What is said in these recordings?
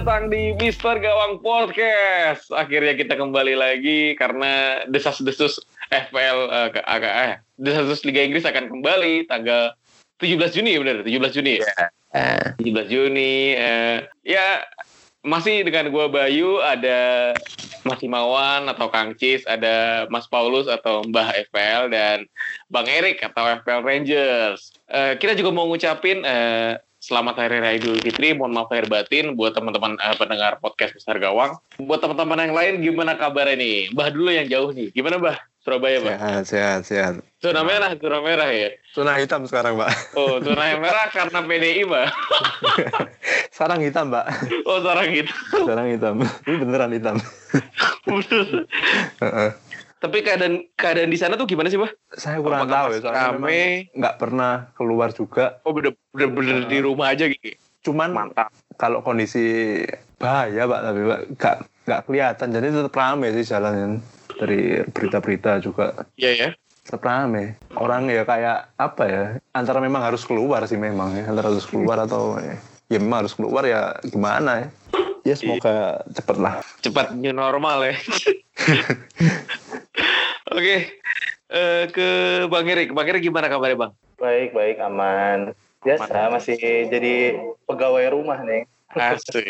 Datang di Mister Gawang Podcast. Akhirnya kita kembali lagi karena desas-desus FPL eh, ke eh, desas-desus Liga Inggris akan kembali tanggal 17 Juni benar 17 Juni. ya? 17 Juni eh, ya masih dengan gua Bayu ada Mas Himawan atau Kang Cis, ada Mas Paulus atau Mbah FPL dan Bang Erik atau FPL Rangers. Eh, kita juga mau ngucapin eh, selamat Hari Raya Idul Fitri. Mohon maaf lahir batin buat teman-teman eh, pendengar podcast Besar Gawang. Buat teman-teman yang lain gimana kabarnya nih? Mbah dulu yang jauh nih. Gimana Mbah? Surabaya, Mbah? Sehat, sehat, sehat. Zona merah, zona merah ya. Zona hitam sekarang, Mbak. Oh, zona merah karena PDI, Mbak. Sekarang hitam, Mbak. Oh, sekarang gitu. Sekarang hitam. Ini beneran hitam. Bener. Tapi keadaan keadaan di sana tuh gimana sih, Mbah? Saya kurang Apakah tahu ya, soalnya memang nggak pernah keluar juga. Oh, bener bener, bener di rumah aja gitu. Cuman Mantap. kalau kondisi bahaya, Pak, tapi Pak nggak nggak kelihatan. Jadi tetap rame sih jalannya. Dari berita-berita juga Iya ya. tetap rame. Orang ya kayak apa ya? Antara memang harus keluar sih memang ya. Antara harus keluar atau ya, ya memang harus keluar ya gimana ya? Ya semoga cepet lah. Cepat new normal ya. Oke. Eh, ke Bang Erik. Bang Erik gimana kabarnya, Bang? Baik, baik, aman. Biasa, masih jadi pegawai rumah nih. Asik.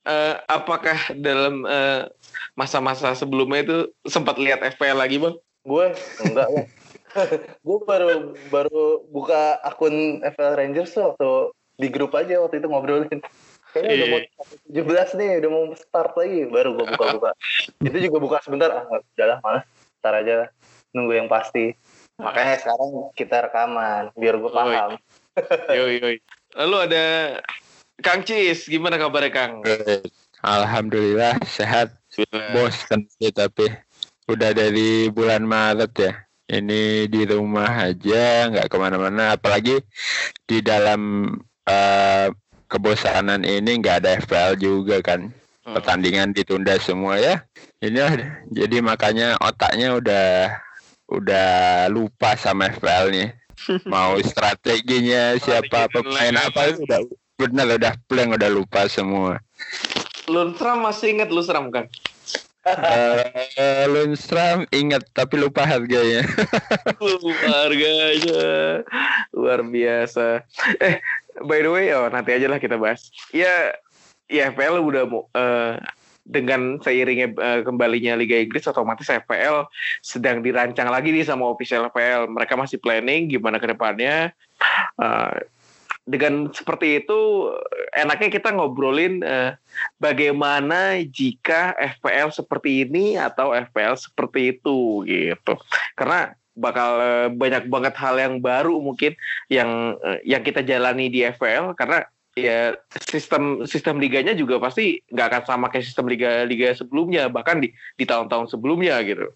Eh, apakah dalam eh, masa-masa sebelumnya itu sempat lihat FPL lagi, Bang? Gue enggak lah. gue baru baru buka akun FL Rangers tuh waktu di grup aja waktu itu ngobrolin. Kayaknya udah mau 17 nih, udah mau start lagi. Baru gue buka-buka. itu juga buka sebentar, ah udah lah, malas. Ntar aja nunggu yang pasti. Makanya sekarang kita rekaman, biar gue paham. Yoi, yoi. Lalu ada Kang Cis, gimana kabarnya Kang? Alhamdulillah sehat. Bosan sih tapi udah dari bulan Maret ya. Ini di rumah aja, nggak ke mana-mana. Apalagi di dalam eh, kebosanan ini nggak ada FPL juga kan. Hmm. Pertandingan ditunda semua ya. Ini jadi makanya otaknya udah udah lupa sama FPL nih. Mau strateginya siapa pemain apa udah benar udah blank udah lupa semua. Lundstram masih inget Lundstram kan? Eh, Lundstrom ingat tapi lupa harganya. harganya luar biasa. Eh, by the way, oh nanti aja lah kita bahas. Ya, ya FPL udah mau eh, dengan seiringnya eh, kembalinya Liga Inggris otomatis FPL sedang dirancang lagi nih sama official FPL. Mereka masih planning gimana ke depannya. Eh, dengan seperti itu enaknya kita ngobrolin eh, bagaimana jika FPL seperti ini atau FPL seperti itu gitu. Karena bakal banyak banget hal yang baru mungkin yang yang kita jalani di FPL karena ya sistem sistem liganya juga pasti nggak akan sama kayak sistem liga liga sebelumnya bahkan di di tahun-tahun sebelumnya gitu.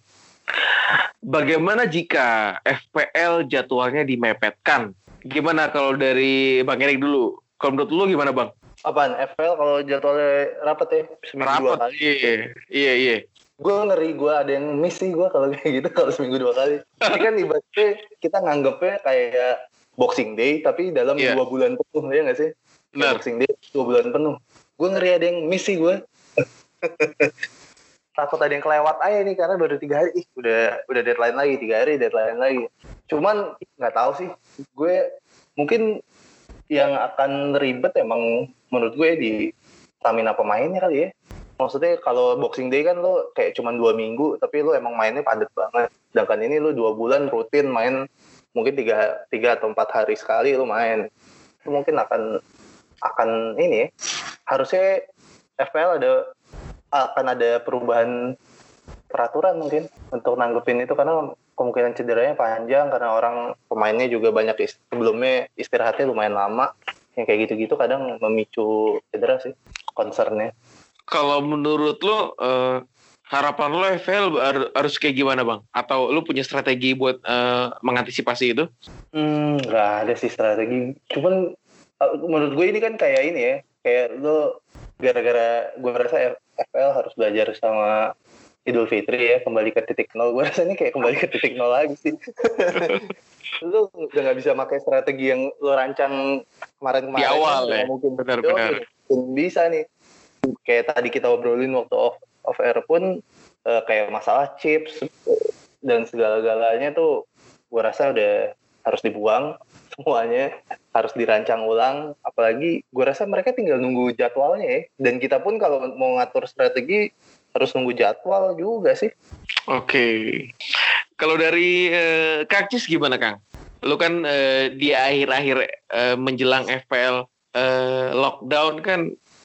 Bagaimana jika FPL jadwalnya dimepetkan? Gimana kalau dari Bang Erik dulu? Kalau menurut lu gimana Bang? Apaan? FL kalau jadwalnya rapat ya? Seminggu dua Rapat. kali. Iya, iya, iya. gue ngeri gue ada yang miss sih gue kalau kayak gitu kalau seminggu dua kali ini kan ibaratnya kita nganggepnya kayak boxing day tapi dalam Iya. dua bulan penuh ya nggak sih Benar. boxing day dua bulan penuh. Gue ngeri ada yang miss sih gue takut ada yang kelewat aja nih karena baru tiga hari. Ih udah udah deadline lagi tiga hari deadline lagi. Cuman nggak tahu sih. Gue mungkin yang akan ribet emang menurut gue di stamina pemainnya kali ya. Maksudnya kalau boxing day kan lo kayak cuman dua minggu tapi lo emang mainnya padat banget. Sedangkan ini lo dua bulan rutin main mungkin tiga tiga atau empat hari sekali lo main. Itu mungkin akan akan ini ya, harusnya FPL ada akan ada perubahan peraturan mungkin untuk nanggepin itu karena kemungkinan cederanya panjang karena orang pemainnya juga banyak ist sebelumnya istirahatnya lumayan lama yang kayak gitu-gitu kadang memicu cedera sih concernnya Kalau menurut lo eh, harapan lo FPL har- harus kayak gimana bang? Atau lo punya strategi buat eh, mengantisipasi itu? Hmm, nggak ada sih strategi. Cuman uh, menurut gue ini kan kayak ini ya, kayak lo gara-gara gue rasa F- FPL harus belajar sama Idul Fitri ya, kembali ke titik nol. Gue rasa ini kayak kembali ke titik nol lagi sih. lo udah nggak bisa pakai strategi yang lo rancang kemarin-kemarin. Di awal ya, Mungkin benar-benar. Bisa nih. Kayak tadi kita obrolin waktu off, off air pun eh, kayak masalah chips dan segala-galanya tuh gue rasa udah harus dibuang semuanya harus dirancang ulang apalagi gue rasa mereka tinggal nunggu jadwalnya ya dan kita pun kalau mau ngatur strategi harus nunggu jadwal juga sih Oke. Kalau dari eh, Kang Cis gimana Kang? Lu kan eh, di akhir-akhir eh, menjelang FPL eh, lockdown kan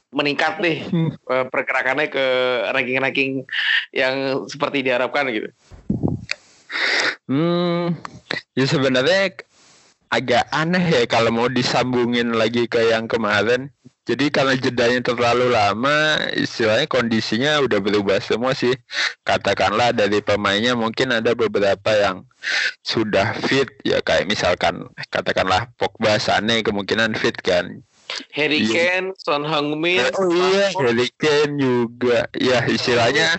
meningkat nih pergerakannya ke ranking-ranking yang seperti diharapkan gitu. Hmm, ya sebenarnya agak aneh ya kalau mau disambungin lagi ke yang kemarin. Jadi karena jedanya terlalu lama, istilahnya kondisinya udah berubah semua sih. Katakanlah dari pemainnya mungkin ada beberapa yang sudah fit ya kayak misalkan katakanlah Pogba Sane kemungkinan fit kan. Harry Iya. Kane, Son Heung-min, Oh iya, Harry Kane juga. Ya istilahnya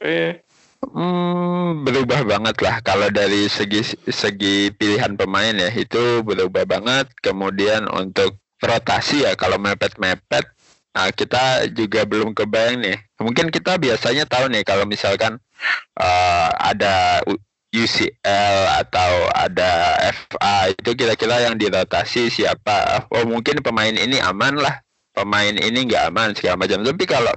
eh, Hmm, berubah banget lah kalau dari segi segi pilihan pemain ya itu berubah banget. Kemudian untuk rotasi ya kalau mepet-mepet, nah kita juga belum kebayang nih. Mungkin kita biasanya tahu nih kalau misalkan eh, ada UCL atau ada FA itu kira-kira yang dirotasi siapa? Oh mungkin pemain ini aman lah, pemain ini nggak aman segala macam. Tapi kalau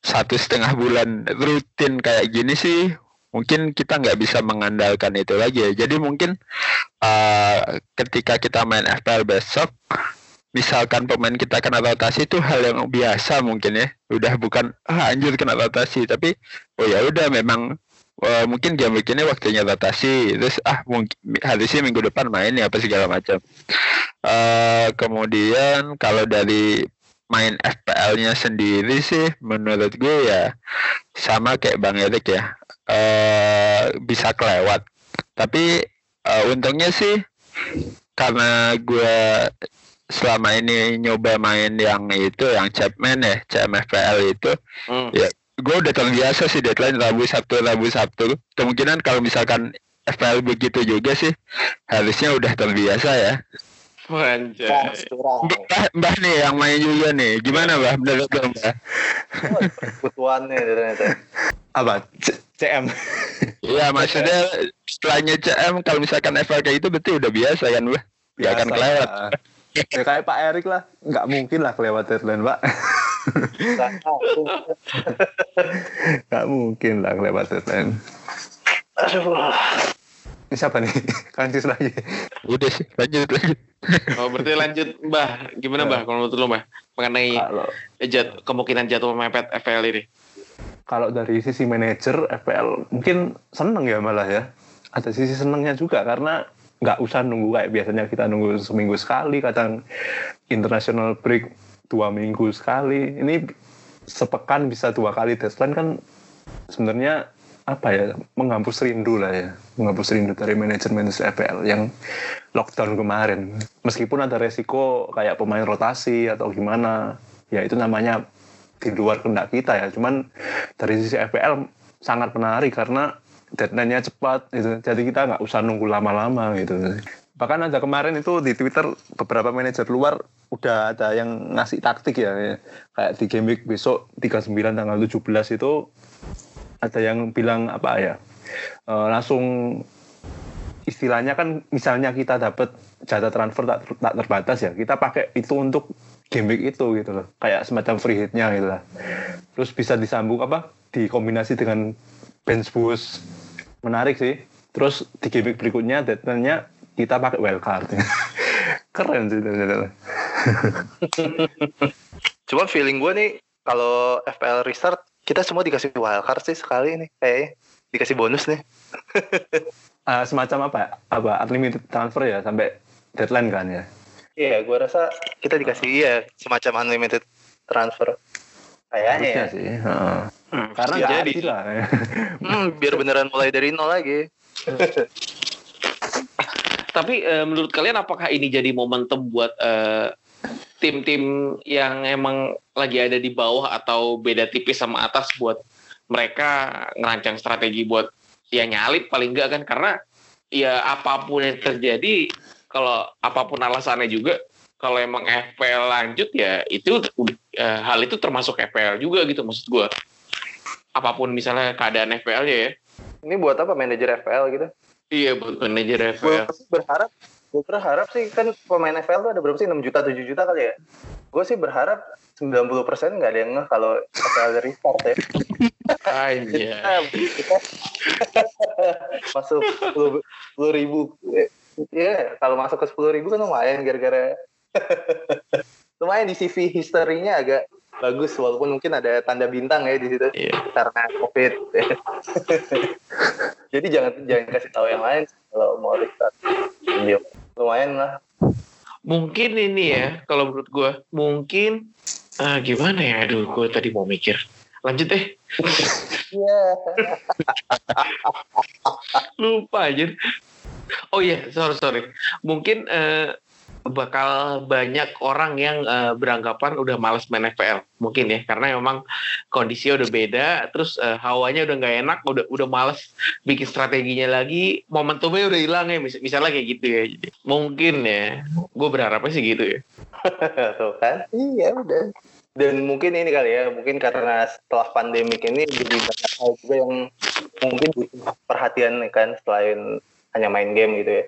satu setengah bulan rutin kayak gini sih mungkin kita nggak bisa mengandalkan itu lagi. Jadi mungkin uh, ketika kita main FPL besok misalkan pemain kita kena rotasi itu hal yang biasa mungkin ya udah bukan ah anjir kena rotasi tapi oh ya udah memang uh, mungkin game week ini waktunya rotasi terus ah mungkin harusnya minggu depan main ya apa segala macam Eh kemudian kalau dari main FPL-nya sendiri sih menurut gue ya sama kayak Bang Erik ya. Eh bisa kelewat. Tapi eh, untungnya sih karena gue selama ini nyoba main yang itu yang Chapman ya CMFPL itu hmm. ya gue udah terbiasa sih deadline Rabu Sabtu Rabu Sabtu. Kemungkinan kalau misalkan FPL begitu juga sih harusnya udah terbiasa ya Anjay. Mbah, mbah nih yang main juga nih gimana mbah menurut lo mbah kebutuhannya ternyata Apa? C- CM. Iya maksudnya setelahnya CM kalau misalkan kayak itu berarti udah biasa kan mbah Gak akan Biasa. kelewat Ya kayak Pak Erik lah, nggak mungkin lah kelewat deadline Pak. Nggak mungkin lah kelewat deadline. aduh Ini siapa nih? Kancis lagi. udah sih lanjut lanjut Oh, berarti lanjut Mbah. Gimana Mbah kalau menurut lo Mbah mengenai Kalau jad, kemungkinan jatuh mepet FPL ini? kalau dari sisi manajer FPL mungkin seneng ya malah ya. Ada sisi senengnya juga karena nggak usah nunggu kayak biasanya kita nunggu seminggu sekali, kadang international break dua minggu sekali. Ini sepekan bisa dua kali deadline kan sebenarnya apa ya menghapus rindu lah ya. Menghapus rindu dari manajer-manajer FPL yang lockdown kemarin. Meskipun ada resiko kayak pemain rotasi atau gimana ya itu namanya di luar kendak kita ya. Cuman dari sisi FPL sangat menarik karena deadline-nya cepat gitu. Jadi kita nggak usah nunggu lama-lama gitu. Bahkan ada kemarin itu di Twitter beberapa manajer luar udah ada yang ngasih taktik ya, ya. kayak di game week besok 39 tanggal 17 itu ada yang bilang apa ya? Eh, langsung istilahnya kan misalnya kita dapat jatah transfer tak, tak terbatas ya kita pakai itu untuk game itu gitu loh. Kayak semacam free hitnya gitu lah. Terus bisa disambung apa? Dikombinasi dengan bench boost. Menarik sih. Terus di game berikutnya deadline-nya kita pakai wildcard. Keren sih ternyata. Cuma feeling gue nih kalau FPL restart kita semua dikasih wildcard sih sekali nih kayaknya dikasih bonus nih Ah, semacam apa? Apa unlimited transfer ya sampai deadline kan ya? iya gue rasa kita dikasih iya semacam unlimited transfer kayaknya ya sih. heeh. Hmm, Karena nggak jadi. adil lah. hmm, biar beneran mulai dari nol lagi Tapi eh, menurut kalian apakah ini jadi momentum buat eh, tim-tim yang emang lagi ada di bawah atau beda tipis sama atas buat mereka ngerancang strategi buat ya nyalip paling enggak kan. Karena ya apa pun yang terjadi kalau apa pun alasannya juga kalau emang FPL lanjut ya itu eh, hal itu termasuk FPL juga gitu maksud gua. Apa pun misalnya keadaan FPL-nya ya. Ini buat apa manajer FPL gitu? Iya buat manajer gue FPL berharap gue berharap sih kan pemain FPL tuh ada berapa sih? 6 juta 7 juta kali ya? Gue sih berharap 90% nggak ada yang ngeh kalau FPL dari restart ya. Kita, kita masuk 10 ribu. Ya kalau masuk ke 10 ribu kan lumayan gara-gara lumayan di CV historinya agak bagus walaupun mungkin ada tanda bintang ya di situ. Iya. karena covid. Jadi jangan jangan kasih tahu yang lain kalau mau restart Diam. lumayan lah. Mungkin ini ya kalau menurut gue mungkin ah, gimana ya? Aduh gue tadi mau mikir. Lanjut deh. Iya. lupa aja oh iya sorry sorry. Mungkin eh, bakal banyak orang yang eh, beranggapan udah males main FPL mungkin ya karena memang kondisinya udah beda terus eh, hawanya udah nggak enak udah udah males bikin strateginya lagi momentumnya udah hilang ya mis- misalnya kayak gitu ya Jadi, mungkin ya gue berharapnya sih gitu ya Tuh kan? Iya udah. Dan mungkin ini kali ya, mungkin karena setelah pandemik ini jadi banyak hal juga yang mungkin butuh perhatian kan selain hanya main game gitu ya.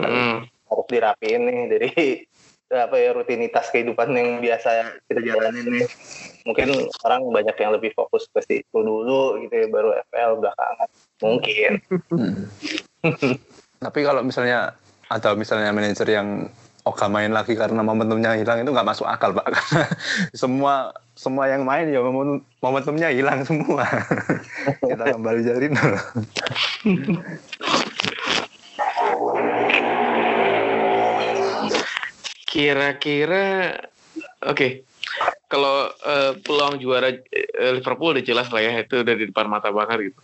Hmm. Harus dirapiin nih dari apa ya rutinitas kehidupan yang biasa kita jalanin nih. Mungkin orang banyak yang lebih fokus ke situ dulu gitu ya, baru FL belakangan. Mungkin. Tapi kalau misalnya atau misalnya manajer yang Oga main lagi karena momentumnya hilang itu nggak masuk akal pak karena semua semua yang main ya momentum- momentumnya hilang semua kita kembali dari Kira-kira oke. Kalau eh, peluang juara eh, Liverpool udah jelas lah ya itu udah di depan mata banget gitu.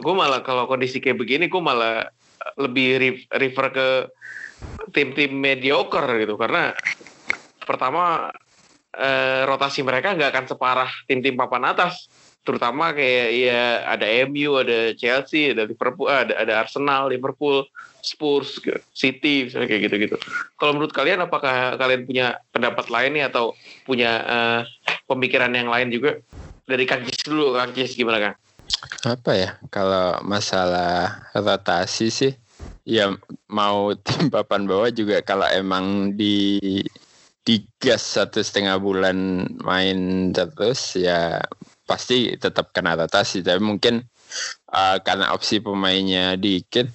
Gue malah kalau kondisi kayak begini gue malah lebih re- refer ke tim-tim mediocre gitu karena pertama eh, rotasi mereka nggak akan separah tim-tim papan atas terutama kayak ya ada MU, ada Chelsea, ada Liverpool, ada ada Arsenal, Liverpool, Spurs, City, misalnya kayak gitu-gitu. Kalau menurut kalian apakah kalian punya pendapat lain nih atau punya eh, pemikiran yang lain juga? Dari Kang Jis dulu, Kang Jis gimana Kang? apa ya kalau masalah rotasi sih ya mau tim papan bawah juga kalau emang di digas satu setengah bulan main terus ya pasti tetap kena rotasi tapi mungkin uh, karena opsi pemainnya dikit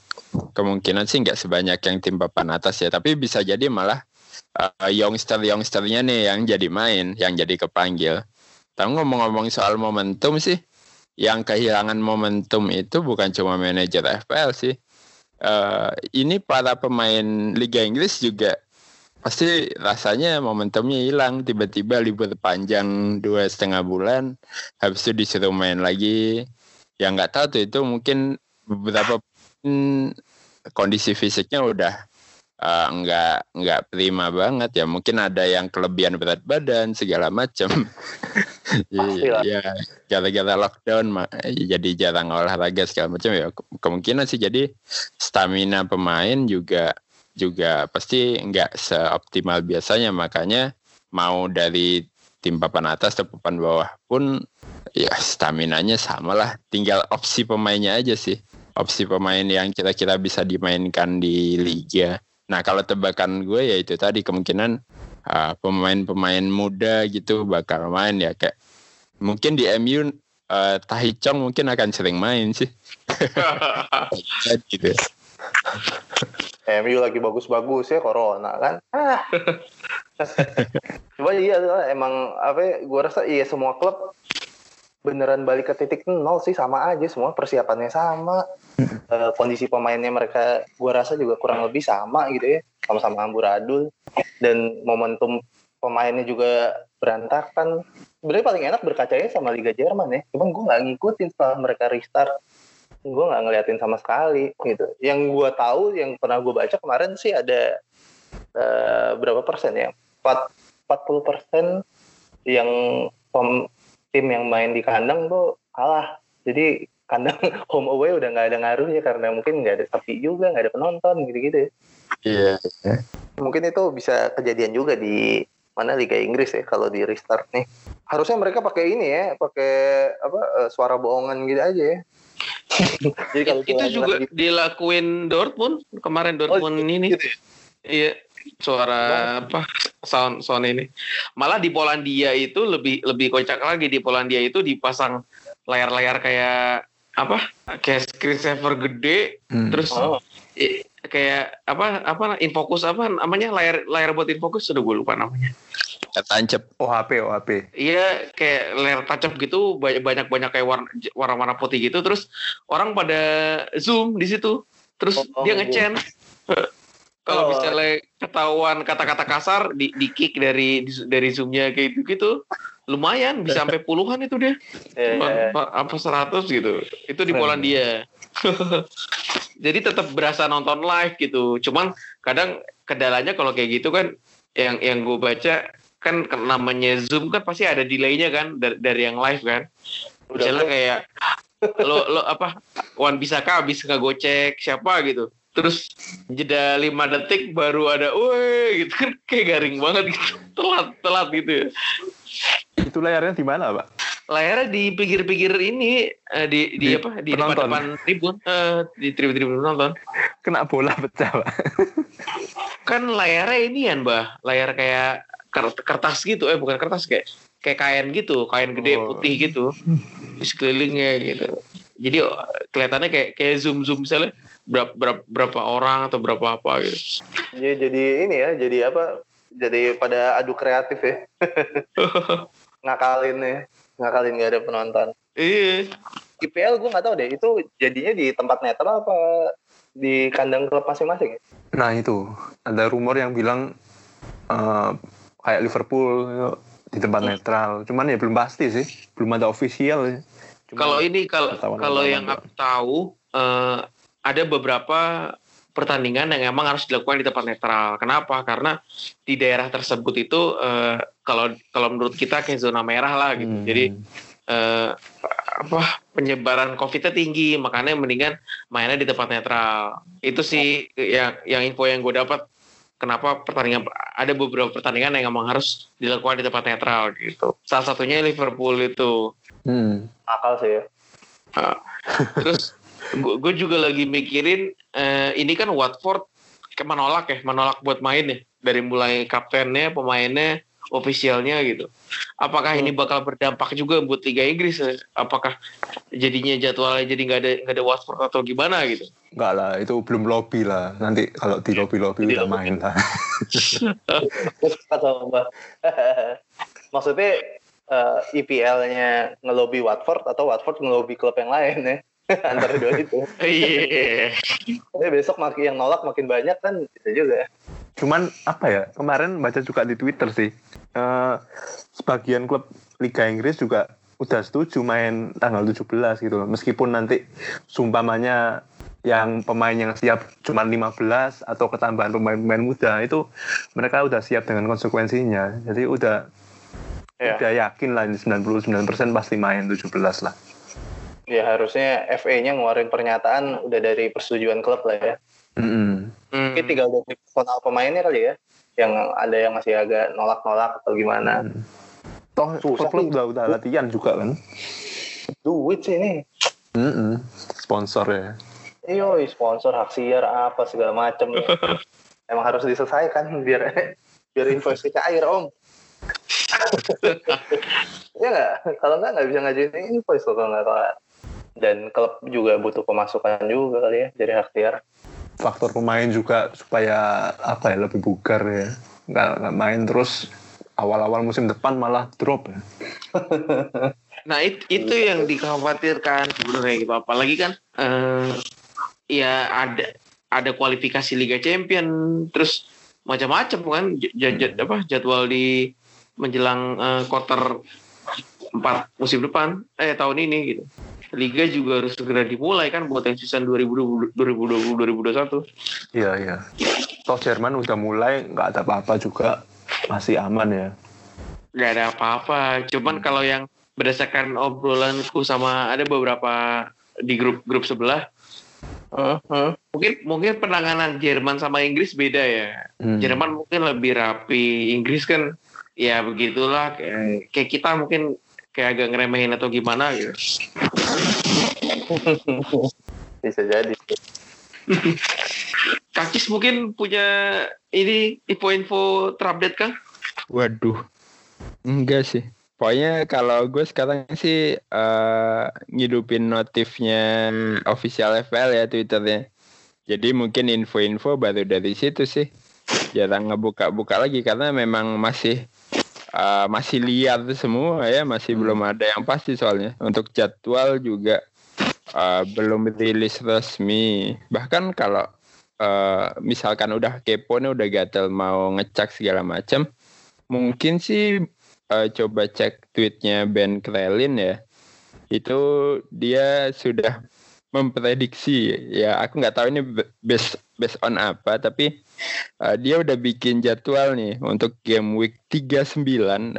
kemungkinan sih nggak sebanyak yang tim papan atas ya tapi bisa jadi malah uh, youngster youngsternya nih yang jadi main yang jadi kepanggil tapi ngomong-ngomong soal momentum sih yang kehilangan momentum itu bukan cuma manajer FPL sih. Eh, ini para pemain Liga Inggris juga pasti rasanya momentumnya hilang tiba-tiba libur panjang dua setengah bulan habis itu disuruh main lagi. Yang nggak tahu tuh itu mungkin beberapa kondisi fisiknya udah eh, nggak nggak prima banget. Ya mungkin ada yang kelebihan berat badan segala macam. Ya gara-gara lockdown jadi jarang olahraga segala macam. Ya ke- kemungkinan sih. Jadi stamina pemain juga juga pasti nggak seoptimal biasanya. Makanya mau dari tim papan atas atau papan bawah pun ya staminanya sama lah. Tinggal opsi pemainnya aja sih. Opsi pemain yang kira-kira bisa dimainkan di liga. Nah kalau tebakan gue ya itu tadi kemungkinan ah, pemain-pemain muda gitu bakal main ya. Kayak mungkin di MU eh, Tahi Chong mungkin akan sering main sih. Gitu MU lagi bagus-bagus ya corona kan. Ah. Coba iya lah, emang apa ya, gua rasa iya semua klub beneran balik ke titik nol sih sama aja semua persiapannya sama. Eh, kondisi pemainnya mereka gua rasa juga kurang lebih sama gitu ya sama-sama amburadul. Dan momentum pemainnya juga berantakan. Sebenarnya paling enak berkacanya sama Liga Jerman ya cuman gue nggak ngikutin setelah mereka restart gue nggak ngeliatin sama sekali gitu. Yang gue tahu yang pernah gue baca kemarin sih ada eh, berapa persen ya? 4, 40 persen yang pem- tim yang main di kandang tuh kalah. Jadi kandang home away udah nggak ada ngaruhnya karena mungkin nggak ada sepi juga nggak ada penonton gitu-gitu. Iya. mungkin itu bisa kejadian juga di mana Liga Inggris ya kalau di restart nih. Harusnya mereka pakai ini ya pakai apa eh, suara bohongan gitu aja ya jadi kalau itu juga gitu- dilakuin Dortmund kemarin Dortmund ini. gitu ya? iya suara apa? Sound sound ini. Malah di Polandia itu lebih lebih kocak lagi. Di Polandia itu dipasang layar-layar kayak apa? Kayak screen saver gede Hmm. terus Oh. i- kayak apa apa infokus apa namanya? Layar layar buat infokus sudah gue lupa namanya Tancep. OHP OHP Iya kayak layar tancap gitu banyak banyak banyak kayak warna warna warna putih gitu. Terus orang pada zoom di situ. Terus Oh, dia oh, ngecen kalau Oh. misalnya ketahuan kata-kata kasar di di kick dari di- dari zoomnya kayak gitu gitu lumayan bisa sampai puluhan itu dia. Ya, Cuma ya, ya. apa- seratus gitu. Itu di. Polandia jadi tetap berasa nonton live gitu. Cuman kadang kendalanya kalau kayak gitu kan yang yang gue baca kan namanya zoom kan pasti ada delaynya kan dari, dari yang live kan. Udah misalnya kayak lo lo apa Wan Bisaka habis ngegocek siapa gitu. Terus jeda lima detik baru ada woi gitu kan kayak garing banget gitu. Telat telat gitu ya. Itu layarnya di mana pak? Layarnya di pinggir-pinggir ini eh, di di, Di apa di penonton. depan-depan tribun eh, di tribun-tribun penonton. Kena bola pecah pak. Kan layarnya ini ya mbah. Layar kayak kertas gitu eh bukan kertas kayak kayak kain gitu kain gede Oh. putih gitu di sekelilingnya gitu jadi oh, kelihatannya kayak kayak zoom zoom misalnya berapa berapa, berapa orang atau berapa apa gitu Jadi, jadi ini ya, jadi apa? Jadi pada adu kreatif ya. ngakalin ya, ngakalin gak ada penonton. iya IPL gue nggak tahu deh, itu jadinya di tempat netral apa di kandang klub masing-masing ya? nah itu ada rumor yang bilang eh, kayak Liverpool ya, di tempat netral cuman ya belum pasti sih belum ada official kalau ini kalau kalau yang aku tahu eh, ada beberapa pertandingan yang emang harus dilakukan di tempat netral. Kenapa? Karena di daerah tersebut itu eh, kalau kalau menurut kita kayak zona merah lah gitu. Hmm. Jadi eh, apa penyebaran COVID-nya tinggi, makanya mendingan mainnya di tempat netral. Itu sih yang yang info yang gue dapat. Kenapa pertandingan ada beberapa pertandingan yang emang harus dilakukan di tempat netral gitu. Salah satunya Liverpool itu. Hmm. Akal sih ya. Terus gue juga lagi mikirin eh, ini kan Watford ke menolak ya, menolak buat main ya dari mulai kaptennya, pemainnya, ofisialnya gitu. Apakah ini bakal berdampak juga buat Liga Inggris? ya? Apakah jadinya jadwalnya jadi nggak ada nggak ada Watford atau gimana gitu? Enggak lah, itu belum lobby lah. Nanti kalau di lobby-lobby Di udah lobby. main lah. Maksudnya eh, IPL-nya ngelobi Watford atau Watford ngelobi klub yang lain ya? Antara dua itu. Iya. Tapi besok makin yang nolak makin banyak kan bisa juga. Cuman apa ya, kemarin baca juga di Twitter sih. eh, sebagian klub Liga Inggris juga udah setuju main tanggal 17 gitu loh. Meskipun nanti sumpamanya yang pemain yang siap cuma 15 atau ketambahan pemain-pemain muda itu mereka udah siap dengan konsekuensinya. Jadi udah Ya. udah yakin lah ini 99% pasti main 17 lah. Ya harusnya FA-nya ngeluarin pernyataan udah dari persetujuan klub lah ya. Mm-mm. Hmm. Mungkin tinggal dari personal pemainnya kali ya. Yang ada yang masih agak nolak-nolak atau gimana. Hmm. Toh Susah klub udah udah latihan juga kan. Duit sih ini. Mm-mm. Sponsor ya. Iyo, sponsor, hak siar, apa segala macem. Emang harus diselesaikan biar biar invoice cair om. ya nggak? Kalau nggak nggak bisa ngajuin invoice loh kalau nggak. Dan klub juga butuh pemasukan juga kali ya dari hak siar. Faktor pemain juga supaya apa ya lebih bugar ya nggak nggak main terus awal-awal musim depan malah drop ya Nah it- itu yang dikhawatirkan sebenarnya gitu. Apalagi kan eh, ya ada ada kualifikasi Liga Champion terus macam-macam kan j- j- j- apa jadwal di menjelang eh, quarter empat musim depan eh tahun ini gitu. Liga juga harus segera dimulai kan buat yang season 2020 2020 2021. Iya iya. Toh Jerman udah mulai nggak ada apa-apa juga masih aman ya. nggak ada apa-apa. Cuman kalau yang berdasarkan obrolanku sama ada beberapa di grup-grup sebelah, Mhm. mungkin mungkin penanganan Jerman sama Inggris beda ya. Hmm. Jerman mungkin lebih rapi, Inggris kan ya begitulah kayak, kayak kita mungkin kayak agak ngeremehin atau gimana gitu. Bisa jadi. Kakis mungkin punya ini info-info terupdate kah? Waduh, enggak sih. Pokoknya kalau gue sekarang sih eh, ngidupin notifnya official FPL ya Twitternya. Jadi mungkin info-info baru dari situ sih. Jarang ngebuka-buka lagi karena memang masih eh, masih liar semua ya, masih belum ada yang pasti soalnya. Untuk jadwal juga eh, belum rilis resmi. Bahkan kalau eh, misalkan udah kepo nih, udah gatel mau ngecek segala macam, mungkin sih eh, coba cek tweetnya Ben Krelin ya. Itu dia sudah memprediksi. Ya aku nggak tahu ini based based on apa tapi eh, dia udah bikin jadwal nih untuk game week 39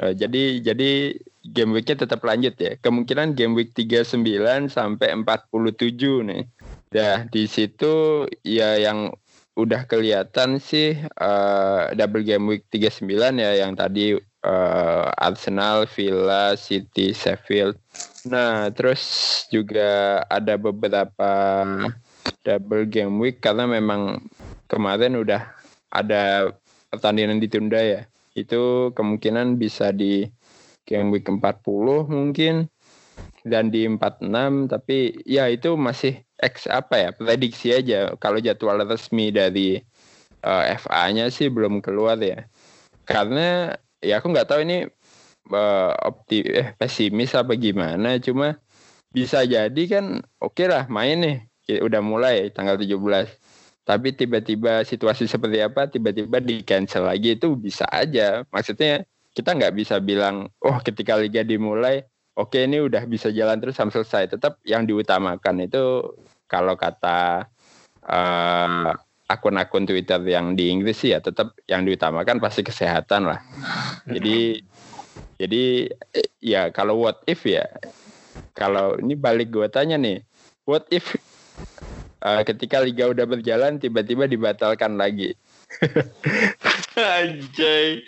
Eh, jadi jadi game weeknya tetap lanjut ya. Kemungkinan game week 39 sampai 47 nih. Dah di situ ya yang udah kelihatan sih eh, double game week 39 ya yang tadi eh, Arsenal, Villa, City, Sheffield. Nah, terus juga ada beberapa double game week karena memang kemarin udah ada pertandingan ditunda ya. Itu kemungkinan bisa di game week 40 mungkin dan di 46 tapi ya itu masih X apa ya prediksi aja kalau jadwal resmi dari eh, FA-nya sih belum keluar ya karena ya aku nggak tahu ini eh, opti eh pesimis apa gimana. Cuma bisa jadi kan oke lah main nih. Udah mulai tanggal 17 tapi tiba-tiba situasi seperti apa tiba-tiba di cancel lagi itu bisa aja. Maksudnya kita nggak bisa bilang oh ketika liga dimulai oke ini udah bisa jalan terus sampai selesai. Tetap yang diutamakan itu kalau kata eh, akun-akun Twitter yang di Inggris sih ya tetap yang diutamakan pasti kesehatan lah jadi jadi eh, ya kalau what if ya kalau ini balik gue tanya nih what if eh, ketika liga udah berjalan tiba-tiba dibatalkan lagi Anjay.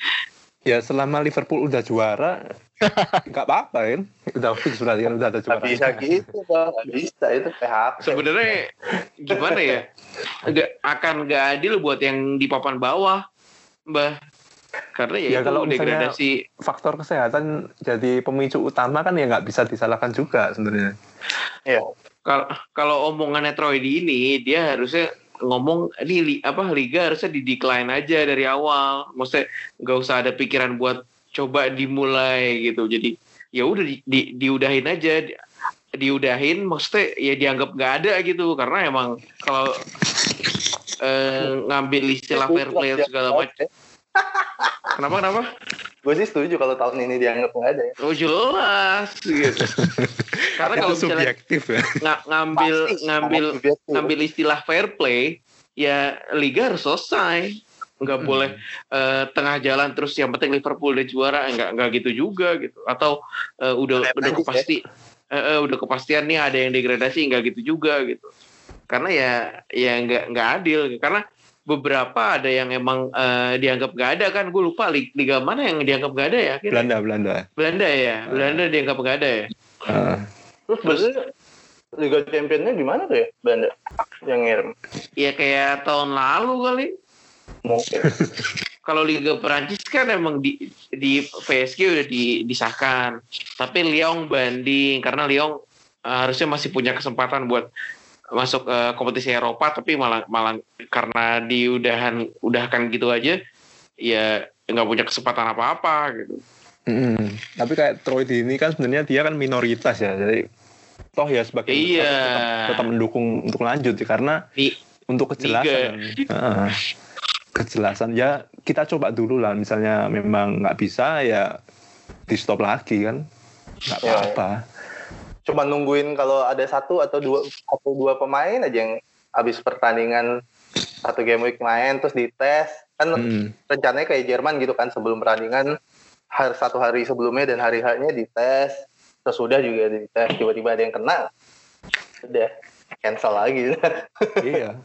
Ya selama Liverpool udah juara nggak apa-apa kan. Udah fix berarti kan udah ada juara. Nggak bisa gitu bang, bisa itu PHP. Sebenarnya gimana ya? Nggak akan nggak adil buat yang di papan bawah, Mbah. Karena ya, Ya, itu kalau degradasi. Faktor kesehatan jadi pemicu utama kan ya nggak bisa disalahkan juga sebenarnya. Iya. Kalau kalau omongannya Troy di ini, dia harusnya ngomong ini li- apa liga harusnya di decline aja dari awal. Maksudnya nggak usah ada pikiran buat coba dimulai gitu. Jadi ya udah di, di- diudahin aja. Di- diudahin maksudnya ya dianggap nggak ada gitu karena emang kalau eh, ngambil istilah fair play Ya, segala macam. Kenapa kenapa? Gue sih setuju kalau tahun ini dianggap nggak ada ya. oh jelas gitu. Karena kalau subjektif ya. nga- ngambil Pasti ngambil ngambil istilah fair play ya liga harus selesai. Nggak Hmm. boleh eh, tengah jalan terus yang penting Liverpool udah juara nggak nggak gitu juga gitu. Atau eh, udah udah Prancis kepasti eh, eh, udah kepastian nih ada yang degradasi nggak gitu juga gitu karena ya ya nggak nggak adil karena beberapa ada yang emang eh, dianggap nggak ada kan gue lupa lig- liga mana yang dianggap nggak ada ya akhirnya? Belanda Belanda. Belanda ya Belanda dianggap nggak ada ya Ah. Terus sebenarnya Liga Championnya gimana tuh ya Belanda yang ngirim? ya kayak tahun lalu kali Mungkin. kalau Liga Perancis kan emang di di PSG udah di- disahkan tapi Lyon banding karena Lyon eh, harusnya masih punya kesempatan buat masuk ke kompetisi Eropa tapi malah malah karena diudahan udahkan gitu aja ya nggak punya kesempatan apa-apa gitu Mm. Tapi kayak Troy ini kan sebenarnya dia kan minoritas ya, jadi toh ya sebagai Iya. tetap, tetap mendukung untuk lanjut ya, karena Di untuk kejelasan, Heeh. kejelasan ya kita coba dulu lah, misalnya memang nggak bisa ya di stop lagi kan, nggak Iya. apa-apa. Cuma nungguin kalau ada satu atau dua atau dua pemain aja yang habis pertandingan satu game week main terus dites. Kan Mm. rencananya kayak Jerman gitu kan sebelum pertandingan hari satu hari sebelumnya dan hari hanya dites. Terus udah juga dites tiba-tiba ada yang kena. Udah cancel lagi. Iya,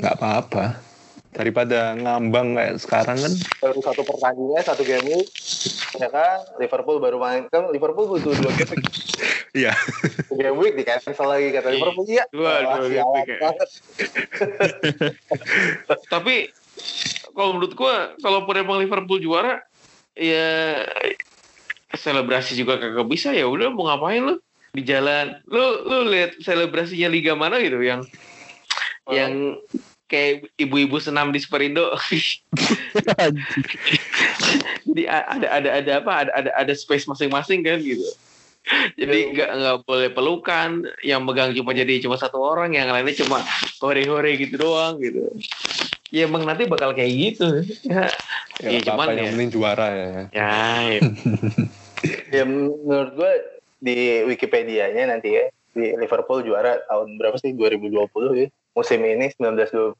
nggak apa-apa. Daripada ngambang kayak sekarang kan, baru satu pertandingan satu game week ya kan Liverpool baru main. Kan Liverpool butuh dua game week. Iya. Game week di cancel lagi kata Liverpool. Iya. Dua- dua game sialan week ya. tapi kalau menurut gua kalaupun emang Liverpool juara ya selebrasi juga kagak bisa ya udah mau ngapain lu? Di jalan. Lu lu lihat selebrasinya liga mana gitu yang Oh. yang kayak ibu-ibu senam di Superindo jadi ada ada ada apa? Ada ada ada space masing-masing kan gitu. Jadi nggak nggak boleh pelukan. Yang megang cuma jadi cuma satu orang yang lainnya cuma hore-hore gitu doang gitu. Ya emang nanti bakal kayak gitu. Ya Ya, Iya, cuman yang ya. penting juara ya. ya, ya. ya menurut gue di Wikipedia-nya nanti ya di Liverpool juara tahun berapa sih? 2020 ya musim ini 1920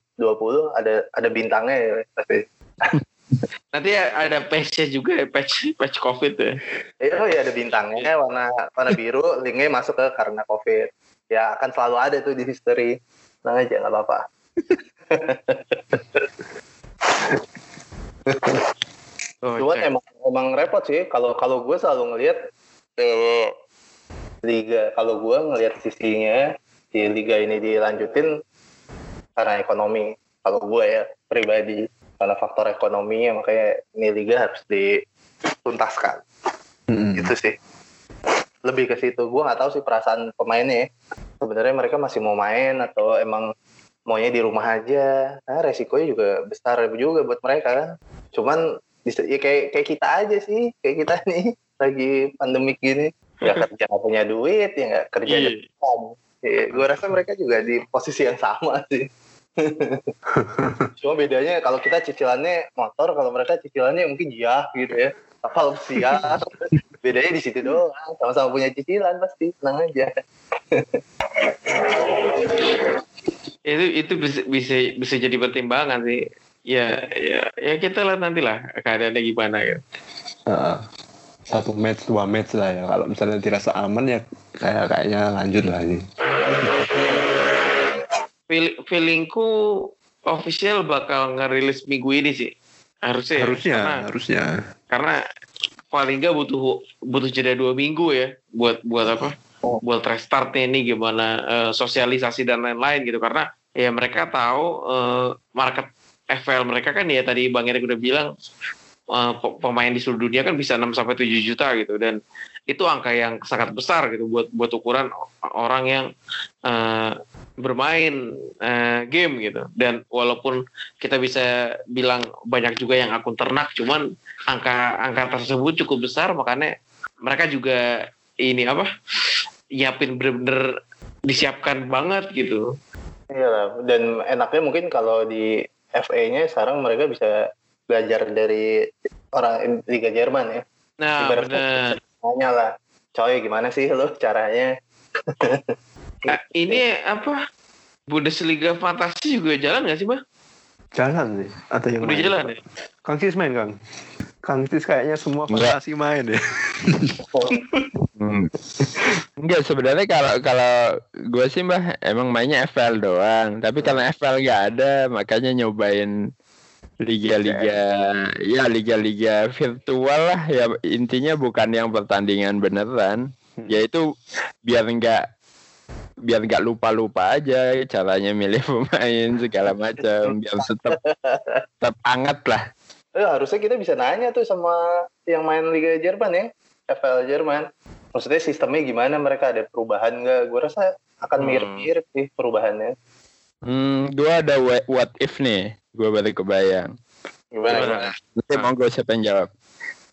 ada ada bintangnya ya pasti. Nanti ya ada patch juga ya patch patch covid ya. Eh, oh iya ada bintangnya warna warna biru linknya masuk ke karena covid. Ya akan selalu ada tuh di history. Tenang aja nggak apa-apa. Oh, cuman emang emang repot sih. Kalau kalau gue selalu ngelihat eh, liga. Kalau gue ngelihat sisinya di liga ini dilanjutin karena ekonomi. Kalau gue ya pribadi karena faktor ekonomi ya makanya ini liga harus dituntaskan. Mm-mm. gitu sih. Lebih ke situ. Gue nggak tahu sih perasaan pemainnya ya. sebenarnya mereka masih mau main atau emang maunya di rumah aja. Nah, resikonya juga besar juga buat mereka. Kan cuman ya kayak kayak kita aja sih. Kayak kita nih lagi pandemik gini. Nggak kerja nggak punya duit ya nggak kerja Iya. di home ya, gue rasa mereka juga di posisi yang sama sih cuma bedanya kalau kita cicilannya motor kalau mereka cicilannya mungkin jah gitu ya. Kapal pesiar. Bedanya di situ doang. Sama-sama punya cicilan pasti tenang aja. Itu itu bisa bisa bisa jadi pertimbangan sih. Ya ya ya kita lihat nanti lah keadaannya gimana ya. Heeh. satu match dua match lah ya. Kalau misalnya dirasa aman ya kayak kayaknya lanjut lah ini Feel, feelingku official bakal ngerilis minggu ini sih. Harusnya ya. harusnya karena, harusnya. karena paling nggak butuh butuh jeda dua minggu ya buat buat apa? Buat restartnya ini gimana eh, sosialisasi dan lain-lain gitu. Karena ya mereka tahu eh, market FL mereka kan ya tadi Bang Erik udah bilang eh, pe- pemain di seluruh dunia kan bisa 6 sampai 7 juta gitu. Dan itu angka yang sangat besar gitu buat buat ukuran orang yang eh, bermain eh, game gitu. Dan walaupun kita bisa bilang banyak juga yang akun ternak cuman angka angka tersebut cukup besar makanya mereka juga ini apa nyiapin bener-bener disiapkan banget gitu. Iya dan enaknya mungkin kalau di FA-nya sekarang mereka bisa belajar dari orang Liga Jerman ya. Nah tanya lah coy gimana sih lo caranya Nah, ini apa Bundesliga fantasi juga jalan nggak sih bang? jalan sih ada yang Udah main. jalan ya? Kang Cis main Kang Kang Cis kayaknya semua fantasi main ya Hmm. Enggak sebenarnya kalau kalau gue sih mbah emang mainnya FL doang. Tapi karena FL nggak ada makanya nyobain liga-liga ya liga-liga virtual lah ya. Intinya bukan yang pertandingan beneran. Yaitu biar nggak biar nggak lupa-lupa aja caranya milih pemain segala macam biar tetap tetap hangat lah. Eh, harusnya kita bisa nanya tuh sama yang main Liga Jerman ya FL Jerman. Maksudnya sistemnya gimana? Mereka ada perubahan nggak? Gue rasa akan Hmm. mirip-mirip sih perubahannya. Hmm, gue ada what if nih, gue baru kebayang. gimana, Gimana? Nanti Ah. monggo siapa yang jawab?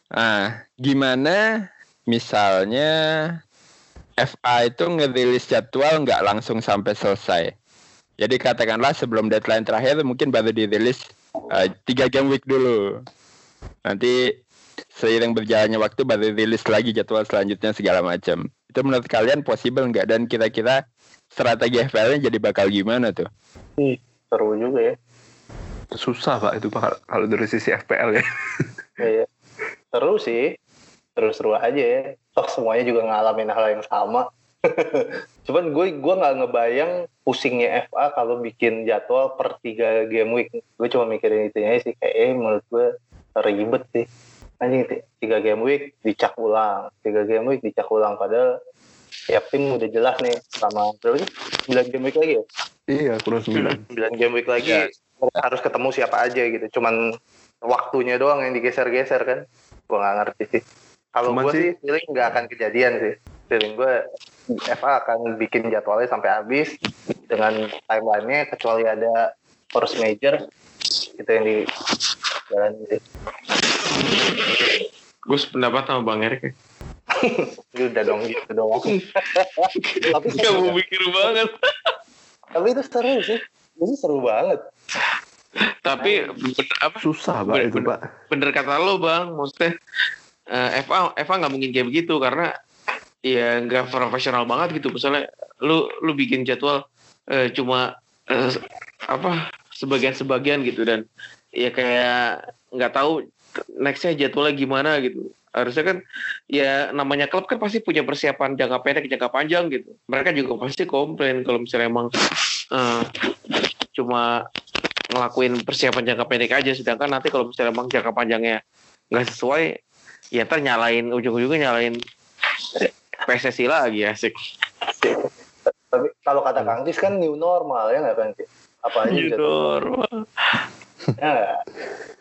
Nah, gimana misalnya FA itu ngerilis jadwal nggak langsung sampai selesai. Jadi katakanlah sebelum deadline terakhir mungkin baru dirilis uh, tiga game week dulu. Nanti seiring berjalannya waktu baru rilis lagi jadwal selanjutnya segala macam. Itu menurut kalian possible nggak? Dan kira-kira strategi FPL-nya jadi bakal gimana tuh? Seru juga ya. Susah pak itu pak kalau dari sisi FPL ya. Iya. Seru sih. Seru-seru aja ya. Toh semuanya juga ngalamin hal yang sama. Cuman gue gue nggak ngebayang pusingnya FA kalau bikin jadwal per tiga game week. Gue cuma mikirin itu aja sih kayak eh, menurut gue ribet sih. Anjing tiga game week dicak ulang, tiga game week dicak ulang padahal ya tim udah jelas nih sama berapa sih? 9 game week lagi ya? Iya kurang sembilan. 9 game week lagi harus ketemu siapa aja gitu. Cuman waktunya doang yang digeser-geser kan. Gue nggak ngerti sih. Kalau gue sih- feeling nggak akan kejadian sih. Feeling gue FA akan bikin jadwalnya sampai habis dengan timelinenya kecuali ada first major itu yang di jalan sih. Gue sependapat sama Bang Erik ya. Udah dong gitu doang. tapi Gak mau mikir banget. tapi itu seru sih. Ini seru banget. Tapi bener, apa Susah pak Bener- itu pak. bener kata lo bang, maksudnya eh, FA FA nggak mungkin kayak begitu karena ya nggak profesional banget gitu. Misalnya lu lu bikin jadwal eh, cuma eh, apa sebagian-sebagian gitu dan ya kayak nggak tahu nextnya jadwalnya gimana gitu. Harusnya kan ya namanya klub kan pasti punya persiapan jangka pendek, jangka panjang gitu. Mereka juga pasti komplain kalau misalnya emang eh, cuma ngelakuin persiapan jangka pendek aja sedangkan nanti kalau misalnya emang jangka panjangnya nggak sesuai ya ntar nyalain ujung-ujungnya nyalain PSSI lagi asik Tapi kalau kata Kang Tis kan new normal ya nggak Kang Tis? Apa aja bisa normal Ya.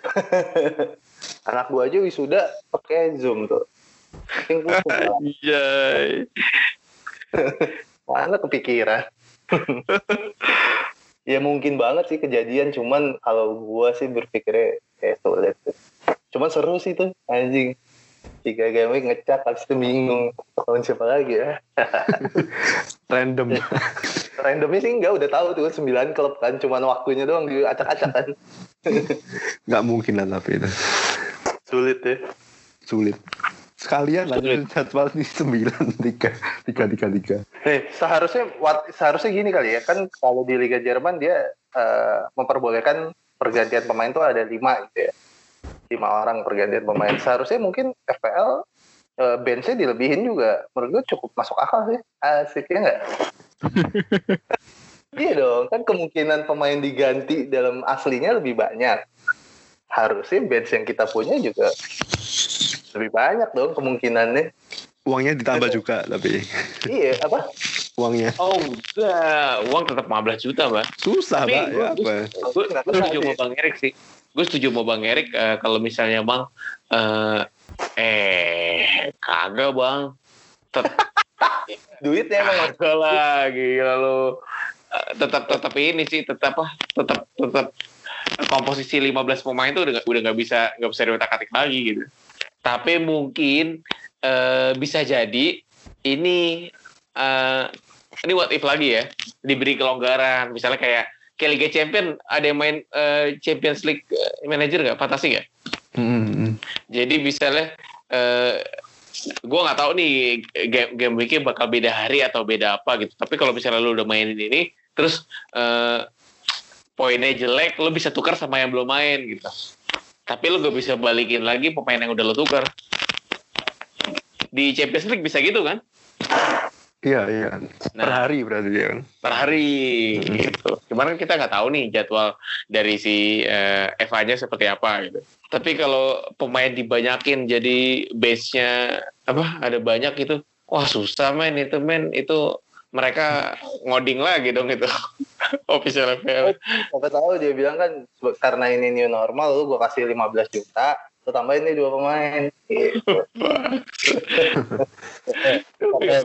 Anak gua aja wisuda pakai Zoom tuh. Anjay. Mana kepikiran. ya mungkin banget sih kejadian cuman kalau gua sih berpikirnya kayak sulit. Cuman seru sih tuh anjing. Tiga game week ngecak habis itu bingung lawan siapa lagi ya. Random. Randomnya sih enggak udah tahu tuh 9 klub kan cuman waktunya doang diacak-acak kan. Nggak mungkin lah tapi itu Sulit ya. sulit. Sekalian lah jadwal di sembilan tiga tiga tiga tiga. Eh, seharusnya wat- seharusnya gini kali ya kan kalau di Liga Jerman dia eh, memperbolehkan pergantian pemain tuh ada lima gitu ya. Lima orang pergantian pemain. Seharusnya mungkin FPL eh, benchnya dilebihin juga. Menurut gue cukup masuk akal sih. Asiknya nggak? Iya dong kan kemungkinan pemain diganti dalam aslinya lebih banyak. Harusnya bench yang kita punya juga lebih banyak dong kemungkinannya. Uangnya ditambah juga tapi. Iya apa? Uangnya. Oh enggak. Uang tetap 15 juta mbak. Susah Tapi pak ya apa? gue setuju sama bang Erik sih. Gue setuju sama bang Erik eh, kalau misalnya bang eh eh kagak bang. Tet- duitnya emang Kagak lah, gila lu. Eh, tetap tetap ini sih, tetap apa? Tetap tetap. Komposisi 15 pemain itu udah udah nggak bisa nggak bisa diutak-atik lagi gitu. Tapi mungkin eh, bisa jadi ini eh, ini what if lagi ya, diberi kelonggaran. Misalnya kayak kayak Liga Champion ada yang main eh, Champions League eh, manager nggak? Fantasi nggak? Hmm, Jadi misalnya eh gue nggak tahu nih game game weeknya bakal beda hari atau beda apa gitu. Tapi kalau misalnya lu udah mainin ini, terus eh poinnya jelek, lu bisa tukar sama yang belum main gitu. Tapi lu gak bisa balikin lagi pemain yang udah lu tukar. Di Champions League bisa gitu kan? Iya iya. per Nah. hari berarti ya kan. Per hari gitu. Cuman kan kita nggak tahu nih jadwal dari si eh, FA-nya seperti apa gitu. Tapi kalau pemain dibanyakin jadi base-nya apa ada banyak gitu. Wah susah men itu men itu mereka ngoding lagi dong itu official FPL. Siapa tahu dia bilang kan karena ini new normal lu gue kasih 15 juta lu tambahin nih dua pemain gitu.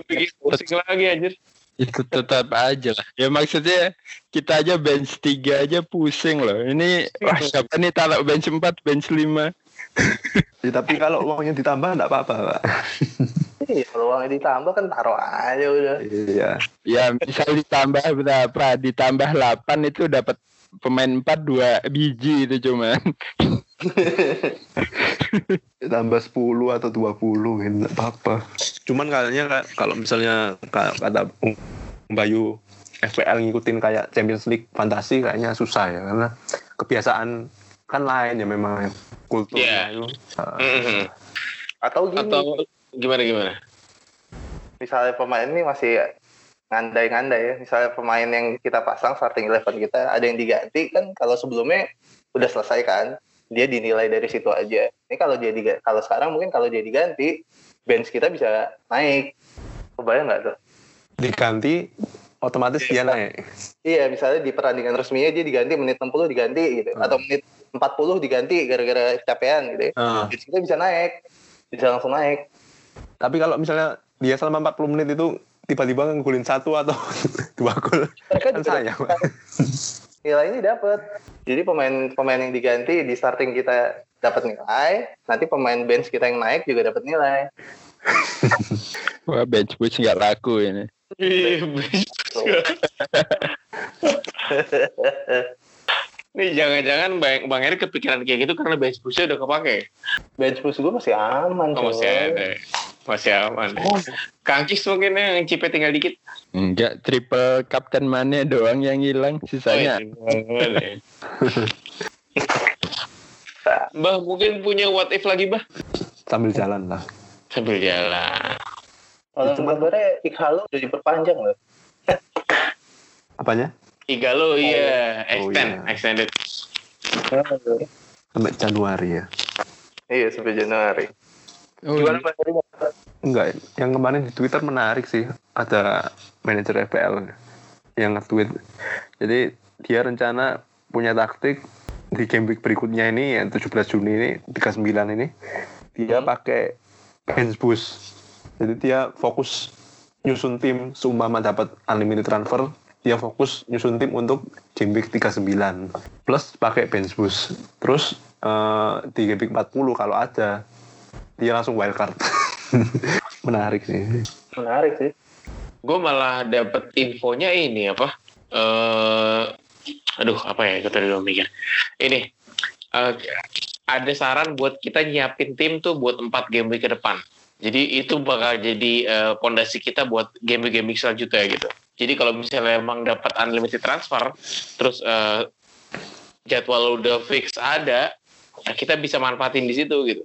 Pusing lagi anjir. Itu tetap aja lah. Ya maksudnya kita aja bench 3 aja pusing loh. Ini wah siapa nih taruh bench 4, bench 5. Ya, tapi kalau uangnya ditambah enggak apa-apa, Pak. Iya, kalau uangnya ditambah kan taruh aja udah. Iya. Ya misal ditambah berapa? Ditambah 8 itu dapat pemain 4 dua biji itu cuman. Tambah 10 atau 20 gitu, enggak apa-apa. Cuman kayaknya kalau misalnya ka- kata Bayu FPL ngikutin kayak Champions League fantasi kayaknya susah ya karena kebiasaan kan lain ya memang kulturnya Iya. itu. Ah, Mhm. Atau gini, Atau gimana gimana? misalnya pemain ini masih ngandai-ngandai ya. Misalnya pemain yang kita pasang starting eleven kita ada yang diganti kan kalau sebelumnya udah selesai kan, dia dinilai dari situ aja. Ini kalau dia diga- kalau sekarang mungkin kalau dia diganti, bench kita bisa naik. Kebayang nggak tuh? diganti otomatis dia naik. Iya, misalnya di pertandingan resminya dia diganti menit 60 diganti gitu, Hmm. atau menit 40 diganti gara-gara capean gitu. ya. Bench kita bisa naik, bisa langsung naik. Tapi kalau misalnya dia selama 40 menit itu tiba-tiba ngegulin satu atau dua gol, Mereka kan sayang. Pak. nilai ini dapat. Jadi pemain pemain yang diganti di starting kita dapat nilai, nanti pemain bench kita yang naik juga dapat nilai. Wah bench boost nggak laku ini. Iya. Nih jangan-jangan Bang, Bang Eri kepikiran kayak gitu karena bench push-nya udah kepake. bench boost gue masih aman. Oh, masih ada. Masih aman. Oh, Kang Cis mungkin ya, yang cipe tinggal dikit. Enggak triple kapten mana doang yang hilang, sisanya Oh, iya. Bah mungkin punya what if lagi bah Sambil jalan lah. sambil jalan. Kalau kabarnya Ikhalo udah diperpanjang loh. Apanya? Tiga lo iya Oh, extend iya. extended. Sampai Januari ya. Iya sampai Januari. Oh, Gimana? Tadi, Pak? Enggak, yang kemarin di Twitter menarik sih. Ada manajer FPL yang nge-tweet. Jadi dia rencana punya taktik di game week berikutnya ini yang 17 Juni ini 39 ini dia Hmm. pakai bench boost. Jadi dia fokus nyusun tim seumpama dapat unlimited transfer dia fokus nyusun tim untuk game week 39 plus pakai bench boost terus eh, di game week 40 kalau ada dia langsung wildcard menarik sih Menarik sih. Gue malah dapet infonya ini apa? eh aduh apa ya? Gue tadi belum mikir. Ini eh, ada saran buat kita nyiapin tim tuh buat empat game week ke depan. Jadi itu bakal jadi eh, pondasi kita buat game week game week selanjutnya gitu. Jadi kalau misalnya emang dapat unlimited transfer, terus eh, jadwal udah fix ada, nah kita bisa manfaatin di situ gitu.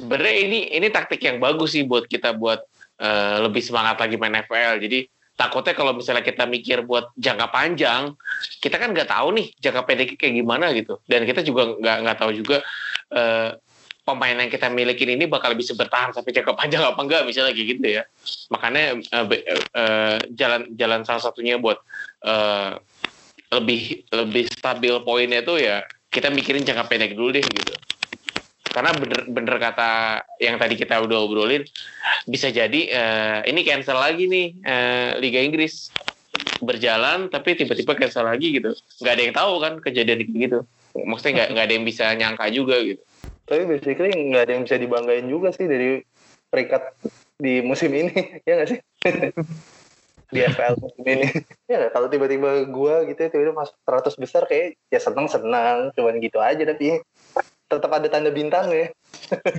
Sebenarnya ini ini taktik yang bagus sih buat kita buat eh, lebih semangat lagi main FPL. Jadi takutnya kalau misalnya kita mikir buat jangka panjang, kita kan nggak tahu nih jangka pendek kayak gimana gitu. Dan kita juga nggak nggak tahu juga eh, pemain yang kita milikin ini bakal bisa bertahan sampai jangka panjang apa enggak misalnya kayak gitu ya. Makanya be- eh, jalan jalan salah satunya buat eh, lebih lebih stabil poinnya tuh ya kita mikirin jangka pendek dulu deh gitu. Karena bener, bener kata yang tadi kita udah obrolin, bisa jadi eh, ini cancel lagi nih eh, Liga Inggris berjalan tapi tiba-tiba cancel lagi gitu. Nggak ada yang tahu kan kejadian kayak gitu. Maksudnya nggak nggak ada yang bisa nyangka juga gitu. Tapi basically nggak ada yang bisa dibanggain juga sih dari peringkat di musim ini, ya nggak sih? di FPL musim ini. ya nggak? kalau tiba-tiba gua gitu ya, tiba-tiba masuk 100 besar kayak ya seneng-seneng, cuman gitu aja tapi tetap ada tanda bintang ya.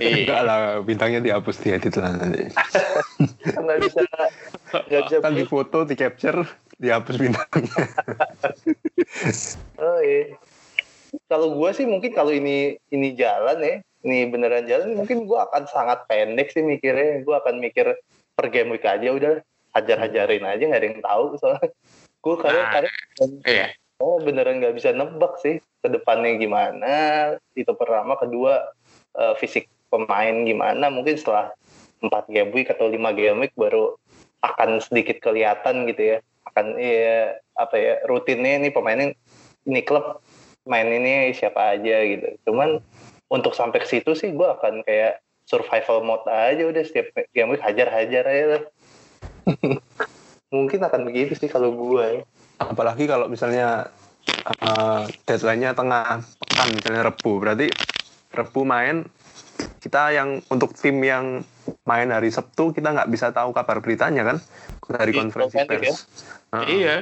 Iya. enggak lah bintangnya dihapus di edit lah nanti Nggak bisa nggak bisa kan di foto di capture dihapus bintangnya Oh iya. Kalau gua sih mungkin kalau ini ini jalan ya, ini beneran jalan, mungkin gua akan sangat pendek sih mikirnya. Gua akan mikir per game week aja udah hajar-hajarin aja nggak ada yang tahu soalnya. Kadang Nah. kadang Iya. oh beneran nggak bisa nebak sih ke depannya gimana. Itu pertama, kedua eh, fisik pemain gimana. Mungkin setelah empat game week atau lima game week baru akan sedikit kelihatan gitu ya. Akan ya apa ya rutinnya ini pemainnya ini klub main ini siapa aja gitu. Cuman untuk sampai ke situ sih gue akan kayak survival mode aja udah setiap game week hajar-hajar aja lah. Mungkin akan begitu sih kalau gue. apalagi kalau misalnya uh, deadline-nya tengah pekan misalnya Rebu berarti Rebu main kita yang untuk tim yang main hari Sabtu kita nggak bisa tahu kabar beritanya kan dari Di konferensi Atlantic ya? pers. Heeh. Iya.